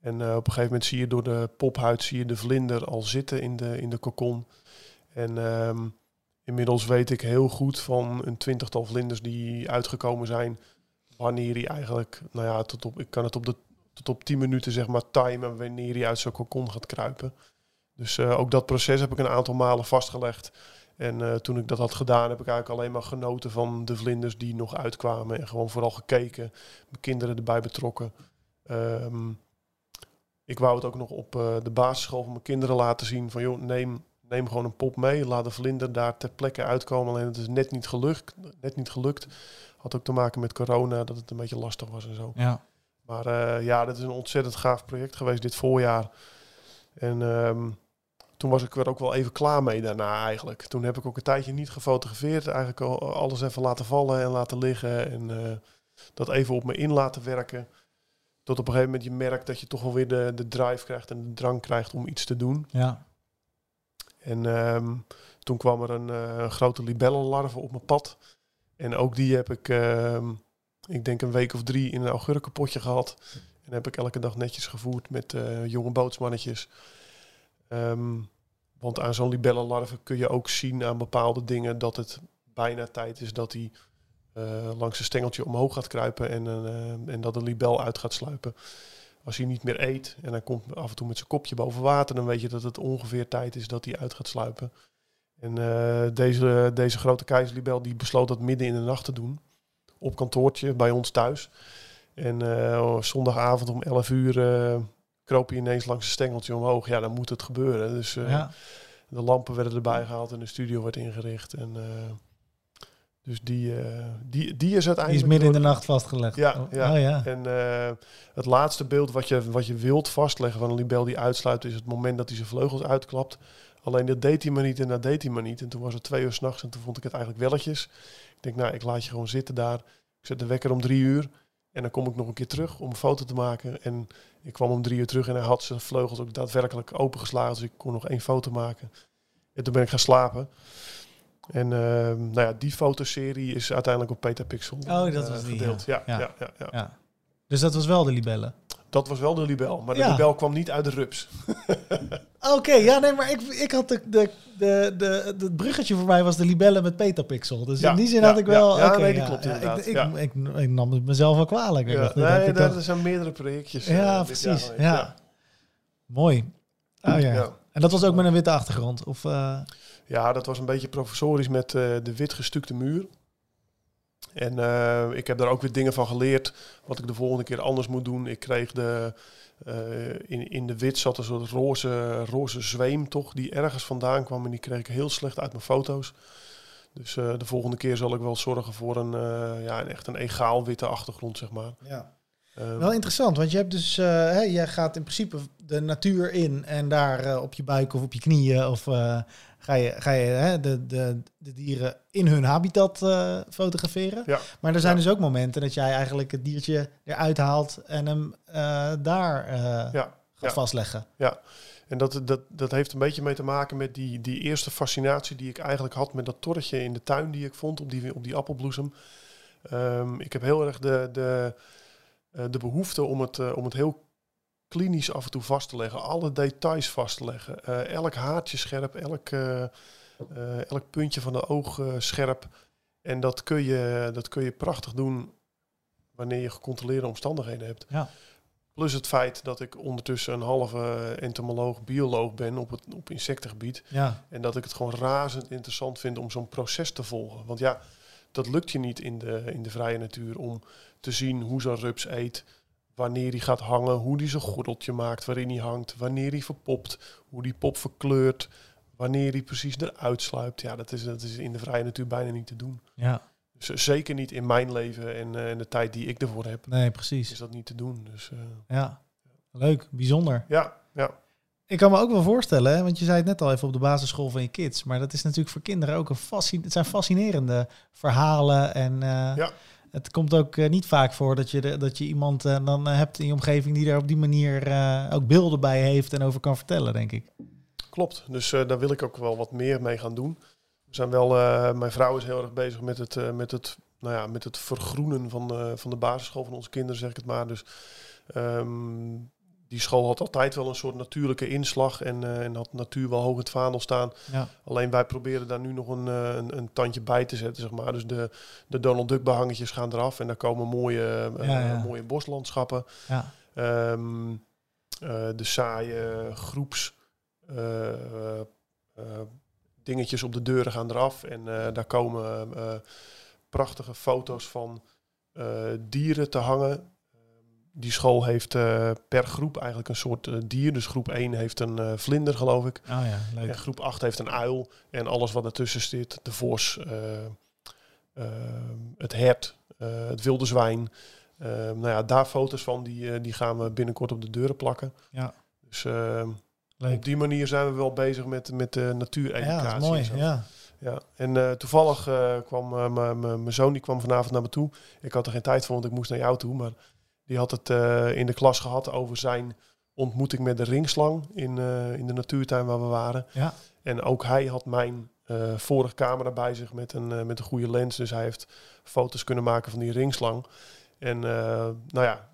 En uh, op een gegeven moment zie je door de pophuid zie je de vlinder al zitten in de, in de kokon. En um, inmiddels weet ik heel goed van een twintigtal vlinders die uitgekomen zijn. Wanneer hij eigenlijk, nou ja, tot op, ik kan het op de tot op 10 minuten zeg maar timen wanneer hij uit zijn kokon gaat kruipen. Dus uh, ook dat proces heb ik een aantal malen vastgelegd. En uh, toen ik dat had gedaan, heb ik eigenlijk alleen maar genoten van de vlinders die nog uitkwamen. En gewoon vooral gekeken, mijn kinderen erbij betrokken. Um, ik wou het ook nog op uh, de basisschool van mijn kinderen laten zien. Van joh, neem, neem gewoon een pop mee. Laat de vlinder daar ter plekke uitkomen. Alleen het is net niet gelukt. Net niet gelukt. Had ook te maken met corona, dat het een beetje lastig was en zo. Ja. Maar uh, ja, dat is een ontzettend gaaf project geweest dit voorjaar. En um, toen was ik er ook wel even klaar mee daarna eigenlijk. Toen heb ik ook een tijdje niet gefotografeerd. Eigenlijk alles even laten vallen en laten liggen. En uh, dat even op me in laten werken. Tot op een gegeven moment je merkt dat je toch wel weer de, de drive krijgt en de drang krijgt om iets te doen. Ja. En um, toen kwam er een uh, grote libellenlarve op mijn pad. En ook die heb ik, uh, ik denk een week of drie in een augurkenpotje gehad. En heb ik elke dag netjes gevoerd met uh, jonge bootsmannetjes. Um, want aan zo'n libellenlarve kun je ook zien aan bepaalde dingen dat het bijna tijd is dat hij uh, langs een stengeltje omhoog gaat kruipen en, uh, en dat de libel uit gaat sluipen. Als hij niet meer eet en hij komt af en toe met zijn kopje boven water, dan weet je dat het ongeveer tijd is dat hij uit gaat sluipen. En uh, deze, deze grote keizerlibel die besloot dat midden in de nacht te doen. Op kantoortje bij ons thuis. En zondagavond om 11 uur kroop hij ineens langs een stengeltje omhoog. Ja, dan moet het gebeuren. Dus ja. de lampen werden erbij gehaald en de studio werd ingericht. En dus die, uh, die, die is uiteindelijk... Die is midden in de nacht vastgelegd. Ja, oh, ja. Oh, ja. en uh, het laatste beeld wat je, wat je wilt vastleggen van een libel die uitsluit... is het moment dat hij zijn vleugels uitklapt. Alleen dat deed hij maar niet en dat deed hij maar niet. En toen was het twee uur s'nachts en toen vond ik het eigenlijk welletjes. Ik denk, nou, ik laat je gewoon zitten daar. Ik zet de wekker om drie uur. En dan kom ik nog een keer terug om een foto te maken. En ik kwam om drie uur terug en hij had zijn vleugels ook daadwerkelijk opengeslagen. Dus ik kon nog één foto maken. En toen ben ik gaan slapen. En uh, nou ja, die fotoserie is uiteindelijk op Petapixel oh, dat was die, gedeeld. Ja. Ja, ja. Ja, ja, Dus dat was wel de libelle? Dat was wel de libel, maar de libel kwam niet uit de rups. Oké, ja, nee, maar ik, ik had de, de, de, de, het bruggetje voor mij was de libelle met Petapixel. Dus in die zin had ik wel... Ja, okay, nee, die klopt inderdaad. Ik, ik, ik, ik, nam het mezelf wel kwalijk. Ja, dacht, nee, er zijn meerdere projectjes. Ja, uh, precies. Ja. Mooi. Oh ja. En dat was ook met een witte achtergrond? Of... Uh... Ja, dat was een beetje professorisch met uh, de wit gestukte muur. En uh, ik heb daar ook weer dingen van geleerd, wat ik de volgende keer anders moet doen. Ik kreeg de, uh, in, in de wit zat een soort roze, roze zweem toch, die ergens vandaan kwam en die kreeg ik heel slecht uit mijn foto's. Dus de volgende keer zal ik wel zorgen voor een, ja, echt een egaal witte achtergrond, zeg maar. Ja. Um, wel interessant, want je hebt dus, uh, hè, je gaat in principe de natuur in en daar uh, op je buik of op je knieën of uh, ga je, ga je hè, de, de, de dieren in hun habitat fotograferen. Ja. Maar er zijn ja. dus ook momenten dat jij eigenlijk het diertje eruit haalt en hem daar ja. gaat vastleggen. Ja, en dat, dat, dat heeft een beetje mee te maken met die, die eerste fascinatie die ik eigenlijk had met dat torretje in de tuin die ik vond op die, op die appelbloesem. Um, ik heb heel erg de... de de behoefte om het, uh, om het heel klinisch af en toe vast te leggen. Alle details vast te leggen. Uh, elk haartje scherp, elk, Eh, elk puntje van de oog eh, scherp. En dat kun, je, dat kun je prachtig doen wanneer je gecontroleerde omstandigheden hebt. Ja. Plus het feit dat ik ondertussen een halve entomoloog, bioloog ben op het op insectengebied. Ja, En dat ik het gewoon razend interessant vind om zo'n proces te volgen. Want ja, dat lukt je niet in de, in de vrije natuur om te zien hoe zo'n rups eet, wanneer hij gaat hangen, hoe hij zijn gordeltje maakt, waarin hij hangt, wanneer hij verpopt, hoe die pop verkleurt, wanneer hij precies eruit sluipt. Ja, dat is, dat is in de vrije natuur bijna niet te doen. ja. Dus eh, zeker niet in mijn leven en, eh, en de tijd die ik ervoor heb, Nee, is precies. dat niet te doen. Dus eh, Ja. Leuk, bijzonder. ja, ja. Ik kan me ook wel voorstellen, hè, want je zei het net al even op de basisschool van je kids, maar dat is natuurlijk voor kinderen ook een fascin het zijn fascinerende verhalen en eh, Ja. het komt ook eh, niet vaak voor dat je, de, dat je iemand eh, dan hebt in je omgeving die er op die manier ook beelden bij heeft en over kan vertellen, denk ik. Klopt, dus daar wil ik ook wel wat meer mee gaan doen. We zijn wel, mijn vrouw is heel erg bezig met het, met het, nou ja, met het vergroenen van de, van de basisschool van onze kinderen, zeg ik het maar. Dus ehm, die school had altijd wel een soort natuurlijke inslag en, eh, en had natuur wel hoog het vaandel staan. Ja, Alleen wij proberen daar nu nog een, eh, een, een tandje bij te zetten, zeg maar. Dus de, de Donald Duck behangetjes gaan eraf en daar komen mooie, eh, Ja, ja. mooie boslandschappen. ja, Ehm, eh, de saaie groeps dingetjes op de deuren gaan eraf. En daar komen prachtige foto's van dieren te hangen. Die school heeft eh, per groep eigenlijk een soort eh, dier. Dus groep 1 heeft een eh, vlinder, geloof ik. oh ja, leuk. En groep 8 heeft een uil. En alles wat ertussen zit. De vos, het hert, het wilde zwijn. Nou ja, daar foto's van, die, die gaan we binnenkort op de deuren plakken. Ja. Dus ehm, op die manier zijn we wel bezig met, met de Ja, natuureducatie. is mooi. en. Ja. Ja, en toevallig kwam mijn zoon die kwam vanavond naar me toe. Ik had er geen tijd voor, want ik moest naar jou toe. Maar die had het eh, in de klas gehad over zijn ontmoeting met de ringslang in, eh, in de natuurtuin waar we waren. Ja. En ook hij had mijn eh, vorige camera bij zich met een, met een goede lens. Dus hij heeft foto's kunnen maken van die ringslang. En nou ja,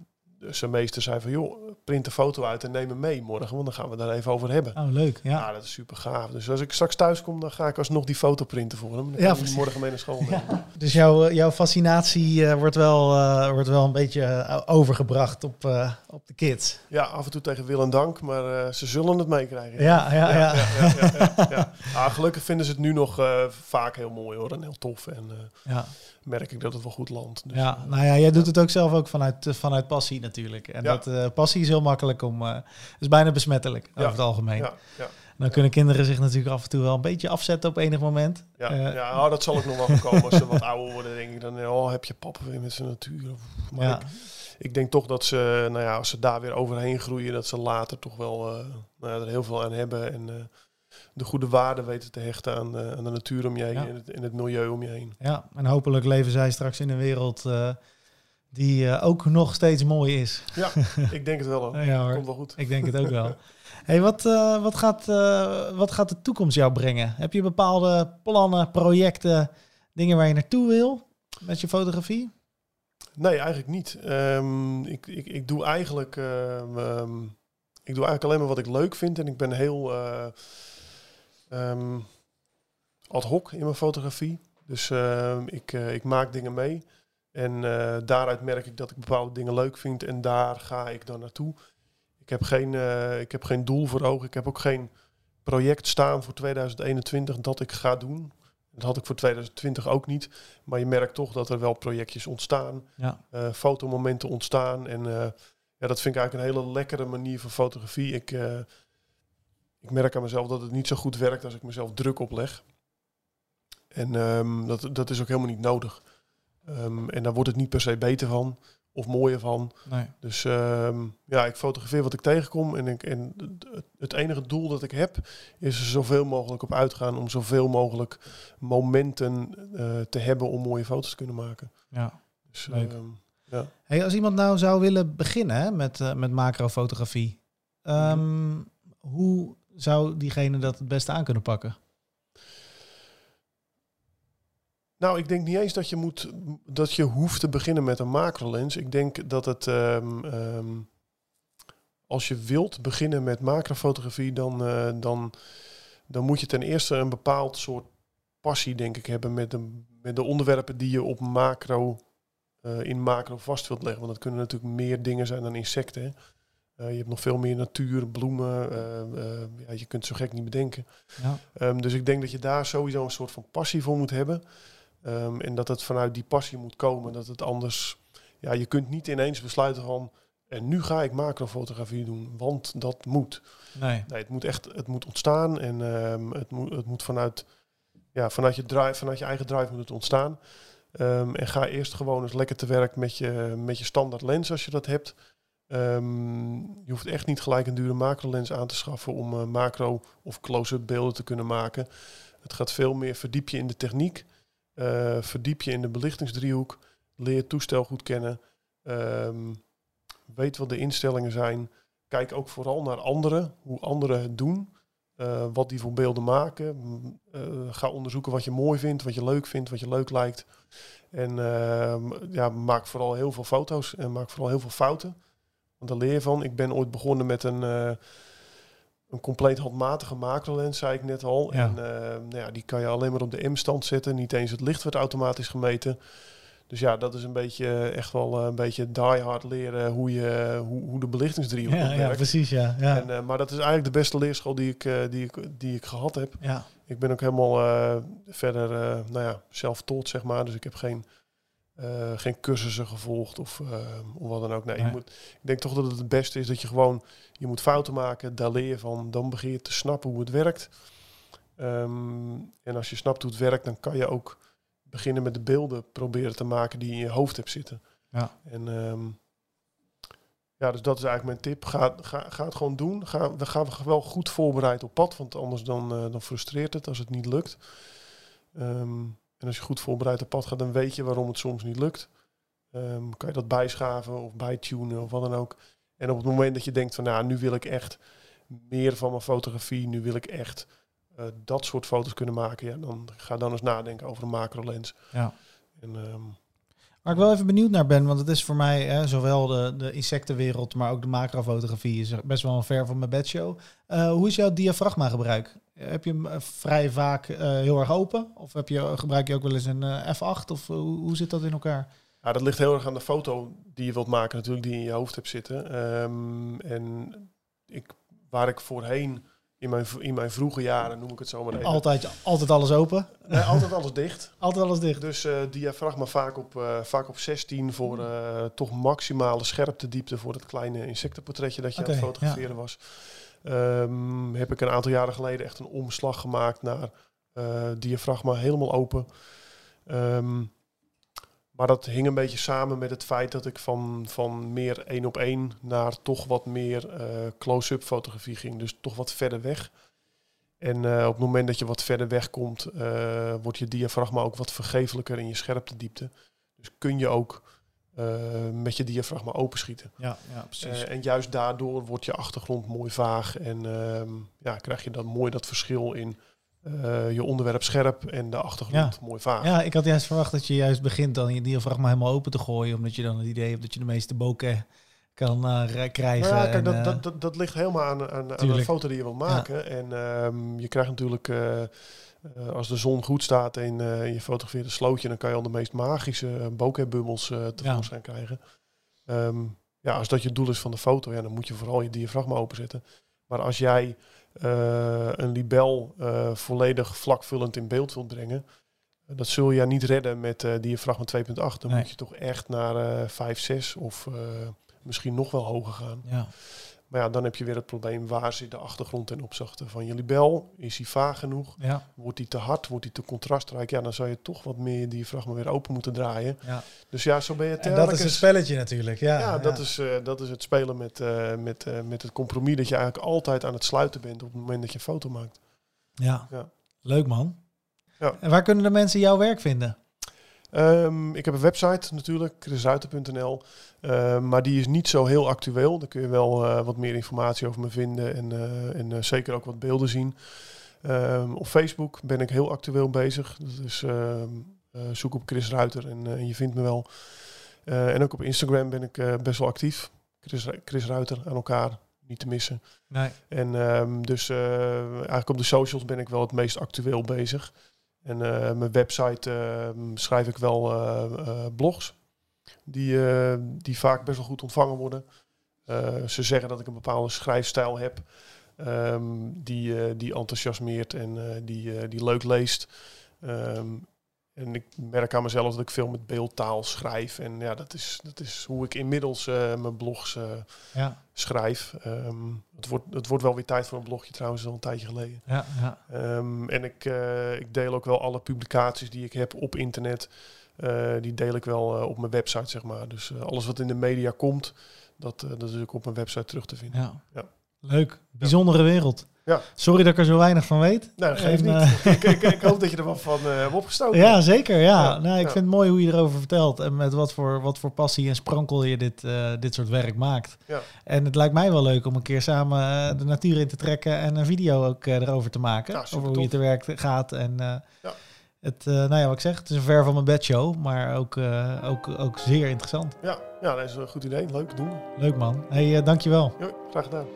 zijn meester zei van joh, print een foto uit en neem hem mee morgen, want dan gaan we daar even over hebben. Oh, leuk. Ja. Ja, dat is super gaaf. Dus als ik straks thuis kom, dan ga ik alsnog die foto printen voor hem. Dan kan Ja, hem morgen mee naar school. Dus jouw, eh, jouw fascinatie eh, wordt, wel, eh, wordt wel een beetje overgebracht op, op de kids. Ja, af en toe tegen wil en dank, maar ze zullen het meekrijgen. Ja, ja, ja. ja, ja, ja, ja, ja. Ah, gelukkig vinden ze het nu nog vaak heel mooi hoor en heel tof. En ja. Merk ik dat het wel goed landt. Dus, Ja, nou ja, jij doet het ook zelf ook vanuit, eh, vanuit passie natuurlijk. En Ja. dat eh, passie is heel makkelijk om, eh is bijna besmettelijk over het algemeen. ja, ja, Dan kunnen kinderen zich natuurlijk af en toe wel een beetje afzetten op enig moment. ja, Eh, ja oh, dat zal ook nog wel komen als ze wat ouder worden. denk ik dan, oh, heb je papa weer met zijn natuur. Maar ja. ik, ik denk toch dat ze, nou ja, als ze daar weer overheen groeien, dat ze later toch wel eh, nou ja, er heel veel aan hebben. En eh, de goede waarde weten te hechten aan, aan de natuur om je heen Ja. en, het, en het milieu om je heen. ja, en hopelijk leven zij straks in een wereld eh, die eh, ook nog steeds mooi is. Ja, ik denk het wel hoor. Ja hoor. Komt wel goed. Ik denk het ook wel. Hey, wat, eh, wat, gaat, wat gaat de toekomst jou brengen? Heb je bepaalde plannen, projecten, dingen waar je naartoe wil met je fotografie? Nee, eigenlijk niet. Ehm, ik, ik, ik doe eigenlijk, ehm, ehm, ik doe eigenlijk alleen maar wat ik leuk vind en ik ben heel ehm, ad hoc in mijn fotografie. Dus ehm, ik, eh, ik maak dingen mee en eh, daaruit merk ik dat ik bepaalde dingen leuk vind en daar ga ik dan naartoe. Ik heb geen, eh, ik heb geen doel voor ogen. Ik heb ook geen project staan voor 2021 dat ik ga doen. Dat had ik voor 2020 ook niet. Maar je merkt toch dat er wel projectjes ontstaan Ja, fotomomenten ontstaan. En ja, dat vind ik eigenlijk een hele lekkere manier van fotografie. Ik, ik merk aan mezelf dat het niet zo goed werkt als ik mezelf druk opleg. En ehm, dat, dat is ook helemaal niet nodig. Ehm, en daar wordt het niet per se beter van of mooier van. nee. Dus ehm, ja, ik fotografeer wat ik tegenkom. En, ik, en het- het enige doel dat ik heb, is er zoveel mogelijk op uitgaan om zoveel mogelijk momenten eh, te hebben om mooie foto's te kunnen maken. Ja. Dus, Leuk. ehm, ja. Hey, als iemand nou zou willen beginnen hè, met, eh, met macrofotografie, ehm, hoe zou diegene dat het beste aan kunnen pakken? Nou, ik denk niet eens dat je moet dat je hoeft te beginnen met een macrolens. Ik denk dat het ehm, ehm, als je wilt beginnen met macrofotografie, dan, eh, dan, dan moet je ten eerste een bepaald soort passie, denk ik, hebben met de, met de onderwerpen die je op macro, eh, in macro vast wilt leggen. Want dat kunnen natuurlijk meer dingen zijn dan insecten. Eh, je hebt nog veel meer natuur, bloemen. eh, eh, ja, je kunt zo gek niet bedenken. Ja. Ehm, dus ik denk dat je daar sowieso een soort van passie voor moet hebben. Ehm, en dat het vanuit die passie moet komen. Dat het anders... Ja, je kunt niet ineens besluiten van... En nu ga ik macrofotografie doen, want dat moet. Nee. Nee, het moet echt het moet ontstaan. En ehm, het, moet, het moet vanuit, ja, vanuit, je drive, vanuit je eigen drive moet het ontstaan. Ehm, en ga eerst gewoon eens lekker te werk met je, met je standaard lens als je dat hebt. Ehm, je hoeft echt niet gelijk een dure macro lens aan te schaffen om eh, macro of close-up beelden te kunnen maken. Het gaat veel meer verdiep je in de techniek, eh, verdiep je in de belichtingsdriehoek, leer het toestel goed kennen, Ehm, weet wat de instellingen zijn. Kijk ook vooral naar anderen, hoe anderen het doen, eh, wat die voor beelden maken. Ga onderzoeken wat je mooi vindt, wat je leuk vindt, wat je leuk lijkt. En ehm, ja, maak vooral heel veel foto's en maak vooral heel veel fouten. Want daar leer je van. Ik ben ooit begonnen met een, eh, een compleet handmatige macrolens, zei ik net al. Ja. En eh, nou ja, die kan je alleen maar op de M-stand zetten. Niet eens het licht wordt automatisch gemeten. Dus ja, dat is een beetje eh, echt wel een beetje die hard leren hoe, je, hoe, hoe de belichtingsdriehoek Ja, ja, werkt. precies, ja. Ja. En, maar dat is eigenlijk de beste leerschool die ik, die ik, die ik gehad heb. ja. Ik ben ook helemaal verder nou ja, zelf-taught, zeg maar. Dus ik heb geen, uh, geen cursussen gevolgd of, uh, of wat dan ook. Nee, Nee. Je moet, ik denk toch dat het het beste is dat je gewoon... Je moet fouten maken, daar leer je van. Dan begin je te snappen hoe het werkt. Ehm, en als je snapt hoe het werkt, dan kan je ook beginnen met de beelden proberen te maken die je in je hoofd hebt zitten. Ja. En ehm, ja, dus dat is eigenlijk mijn tip. Ga, ga, ga het gewoon doen. Ga, we gaan wel goed voorbereid op pad, want anders dan, uh, dan frustreert het als het niet lukt. Um, en als je goed voorbereid op pad gaat, dan weet je waarom het soms niet lukt. Um, kan je dat bijschaven of bijtunen of wat dan ook. En op het moment dat je denkt van, nou, nu wil ik echt meer van mijn fotografie, nu wil ik echt uh, dat soort foto's kunnen maken, ja, dan ga dan eens nadenken over een macro lens. Ja. En, um, Waar ik wel even benieuwd naar ben, want het is voor mij hè, zowel de, de insectenwereld, maar ook de macrofotografie is best wel een ver van mijn bedshow. Uh, hoe is jouw diafragma gebruik? Heb je hem uh, vrij vaak uh, heel erg open? Of heb je, gebruik je ook wel eens een uh, F8? Of hoe, hoe zit dat in elkaar? Ja, dat ligt heel erg aan de foto die je wilt maken natuurlijk, die in je hoofd hebt zitten. Um, en ik, waar ik voorheen in mijn, in mijn vroege jaren, noem ik het zo maar even. Altijd, altijd alles open? Nee, altijd alles dicht. altijd alles dicht. Dus uh, diafragma vaak op, uh, vaak op 16 voor uh, toch maximale scherptediepte voor het kleine insectenportretje dat je okay, aan het fotograferen ja. was. Um, heb ik een aantal jaren geleden echt een omslag gemaakt naar diafragma helemaal open. Um, maar dat hing een beetje samen met het feit dat ik van, van meer één op één naar toch wat meer uh, close-up fotografie ging. Dus toch wat verder weg. En uh, op het moment dat je wat verder weg komt, uh, wordt je diafragma ook wat vergeeflijker in je scherptediepte. Dus kun je ook met je diafragma openschieten. Ja, ja precies. en juist daardoor wordt je achtergrond mooi vaag en ehm, ja, krijg je dan mooi dat verschil in uh, je onderwerp scherp en de achtergrond ja. mooi vaag. Ja, ik had juist verwacht dat je juist begint dan je diafragma helemaal open te gooien, omdat je dan het idee hebt dat je de meeste bokeh kan uh, krijgen. Nou ja, kijk, en, dat, dat, dat, dat, ligt helemaal aan, aan, aan de foto die je wil maken. Ja. En um, je krijgt natuurlijk, uh, als de zon goed staat en je fotografeert een slootje, dan kan je al de meest magische bokehbubbels tevoorschijn ja. krijgen. Um, ja, als dat je doel is van de foto, ja, dan moet je vooral je diafragma openzetten. Maar als jij een libel uh, volledig vlakvullend in beeld wilt brengen, uh, dat zul je niet redden met uh, diafragma 2.8. Dan nee. moet je toch echt naar 5, 6 of misschien nog wel hoger gaan. Ja. Maar ja, dan heb je weer het probleem, waar zit de achtergrond ten opzichte van je libel? Is die vaag genoeg? Ja. Wordt die te hard? Wordt die te contrastrijk? Ja, dan zou je toch wat meer die diafragma weer open moeten draaien. Ja. Dus ja, zo ben je En dat is een spelletje natuurlijk. Ja, ja, dat, Is, uh, dat is het spelen met, uh, met, uh, met het compromis dat je eigenlijk altijd aan het sluiten bent op het moment dat je een foto maakt. Ja, ja. leuk man. Ja. En waar kunnen de mensen jouw werk vinden? Um, ik heb een website natuurlijk, chrisruiter.nl. Uh, maar die is niet zo heel actueel. Daar kun je wel uh, wat meer informatie over me vinden en, uh, en zeker ook wat beelden zien. Um, op Facebook ben ik heel actueel bezig. Dus zoek op Chris Ruiter en, en, je vindt me wel. en ook op Instagram ben ik best wel actief. Chris, Chris Ruiter aan elkaar. niet te missen. Nee. En ehm, dus eh, eigenlijk op de socials ben ik wel het meest actueel bezig. En eh, mijn website ehm, schrijf ik wel eh, eh, blogs. Die, die vaak best wel goed ontvangen worden. Ze zeggen dat ik een bepaalde schrijfstijl heb. ehm, die, die enthousiasmeert en die, die leuk leest. Ehm, en ik merk aan mezelf dat ik veel met beeldtaal schrijf. En ja, dat is, dat is hoe ik inmiddels eh, mijn blogs eh, Ja, schrijf. Ehm, het, wordt, het wordt wel weer tijd voor een blogje trouwens, al een tijdje geleden. ja, ja. Ehm, en ik, eh, ik deel ook wel alle publicaties die ik heb op internet. die deel ik wel op mijn website, zeg maar. Dus alles wat in de media komt, dat, dat is ook op mijn website terug te vinden. ja. Ja. Leuk. Bijzondere wereld. Ja. Sorry dat ik er zo weinig van weet. Nou, dat geeft En, niet. eh, ik, ik, ik hoop dat je er wat van eh hebt opgestoken. Ja, zeker. Ja. Ja, nou, ik ja. vind het mooi hoe je erover vertelt. En met wat voor, wat voor passie en sprankel je dit, eh, dit soort werk maakt. Ja. En het lijkt mij wel leuk om een keer samen de natuur in te trekken en een video ook erover te maken. Ja, over hoe je te werk gaat. En Ja. het, nou ja, wat ik zeg, het is een ver van mijn bedshow, maar ook, ook, ook zeer interessant. Ja, ja, dat is een goed idee. Leuk, doen. Leuk man. Hey, dankjewel. Jo, graag gedaan.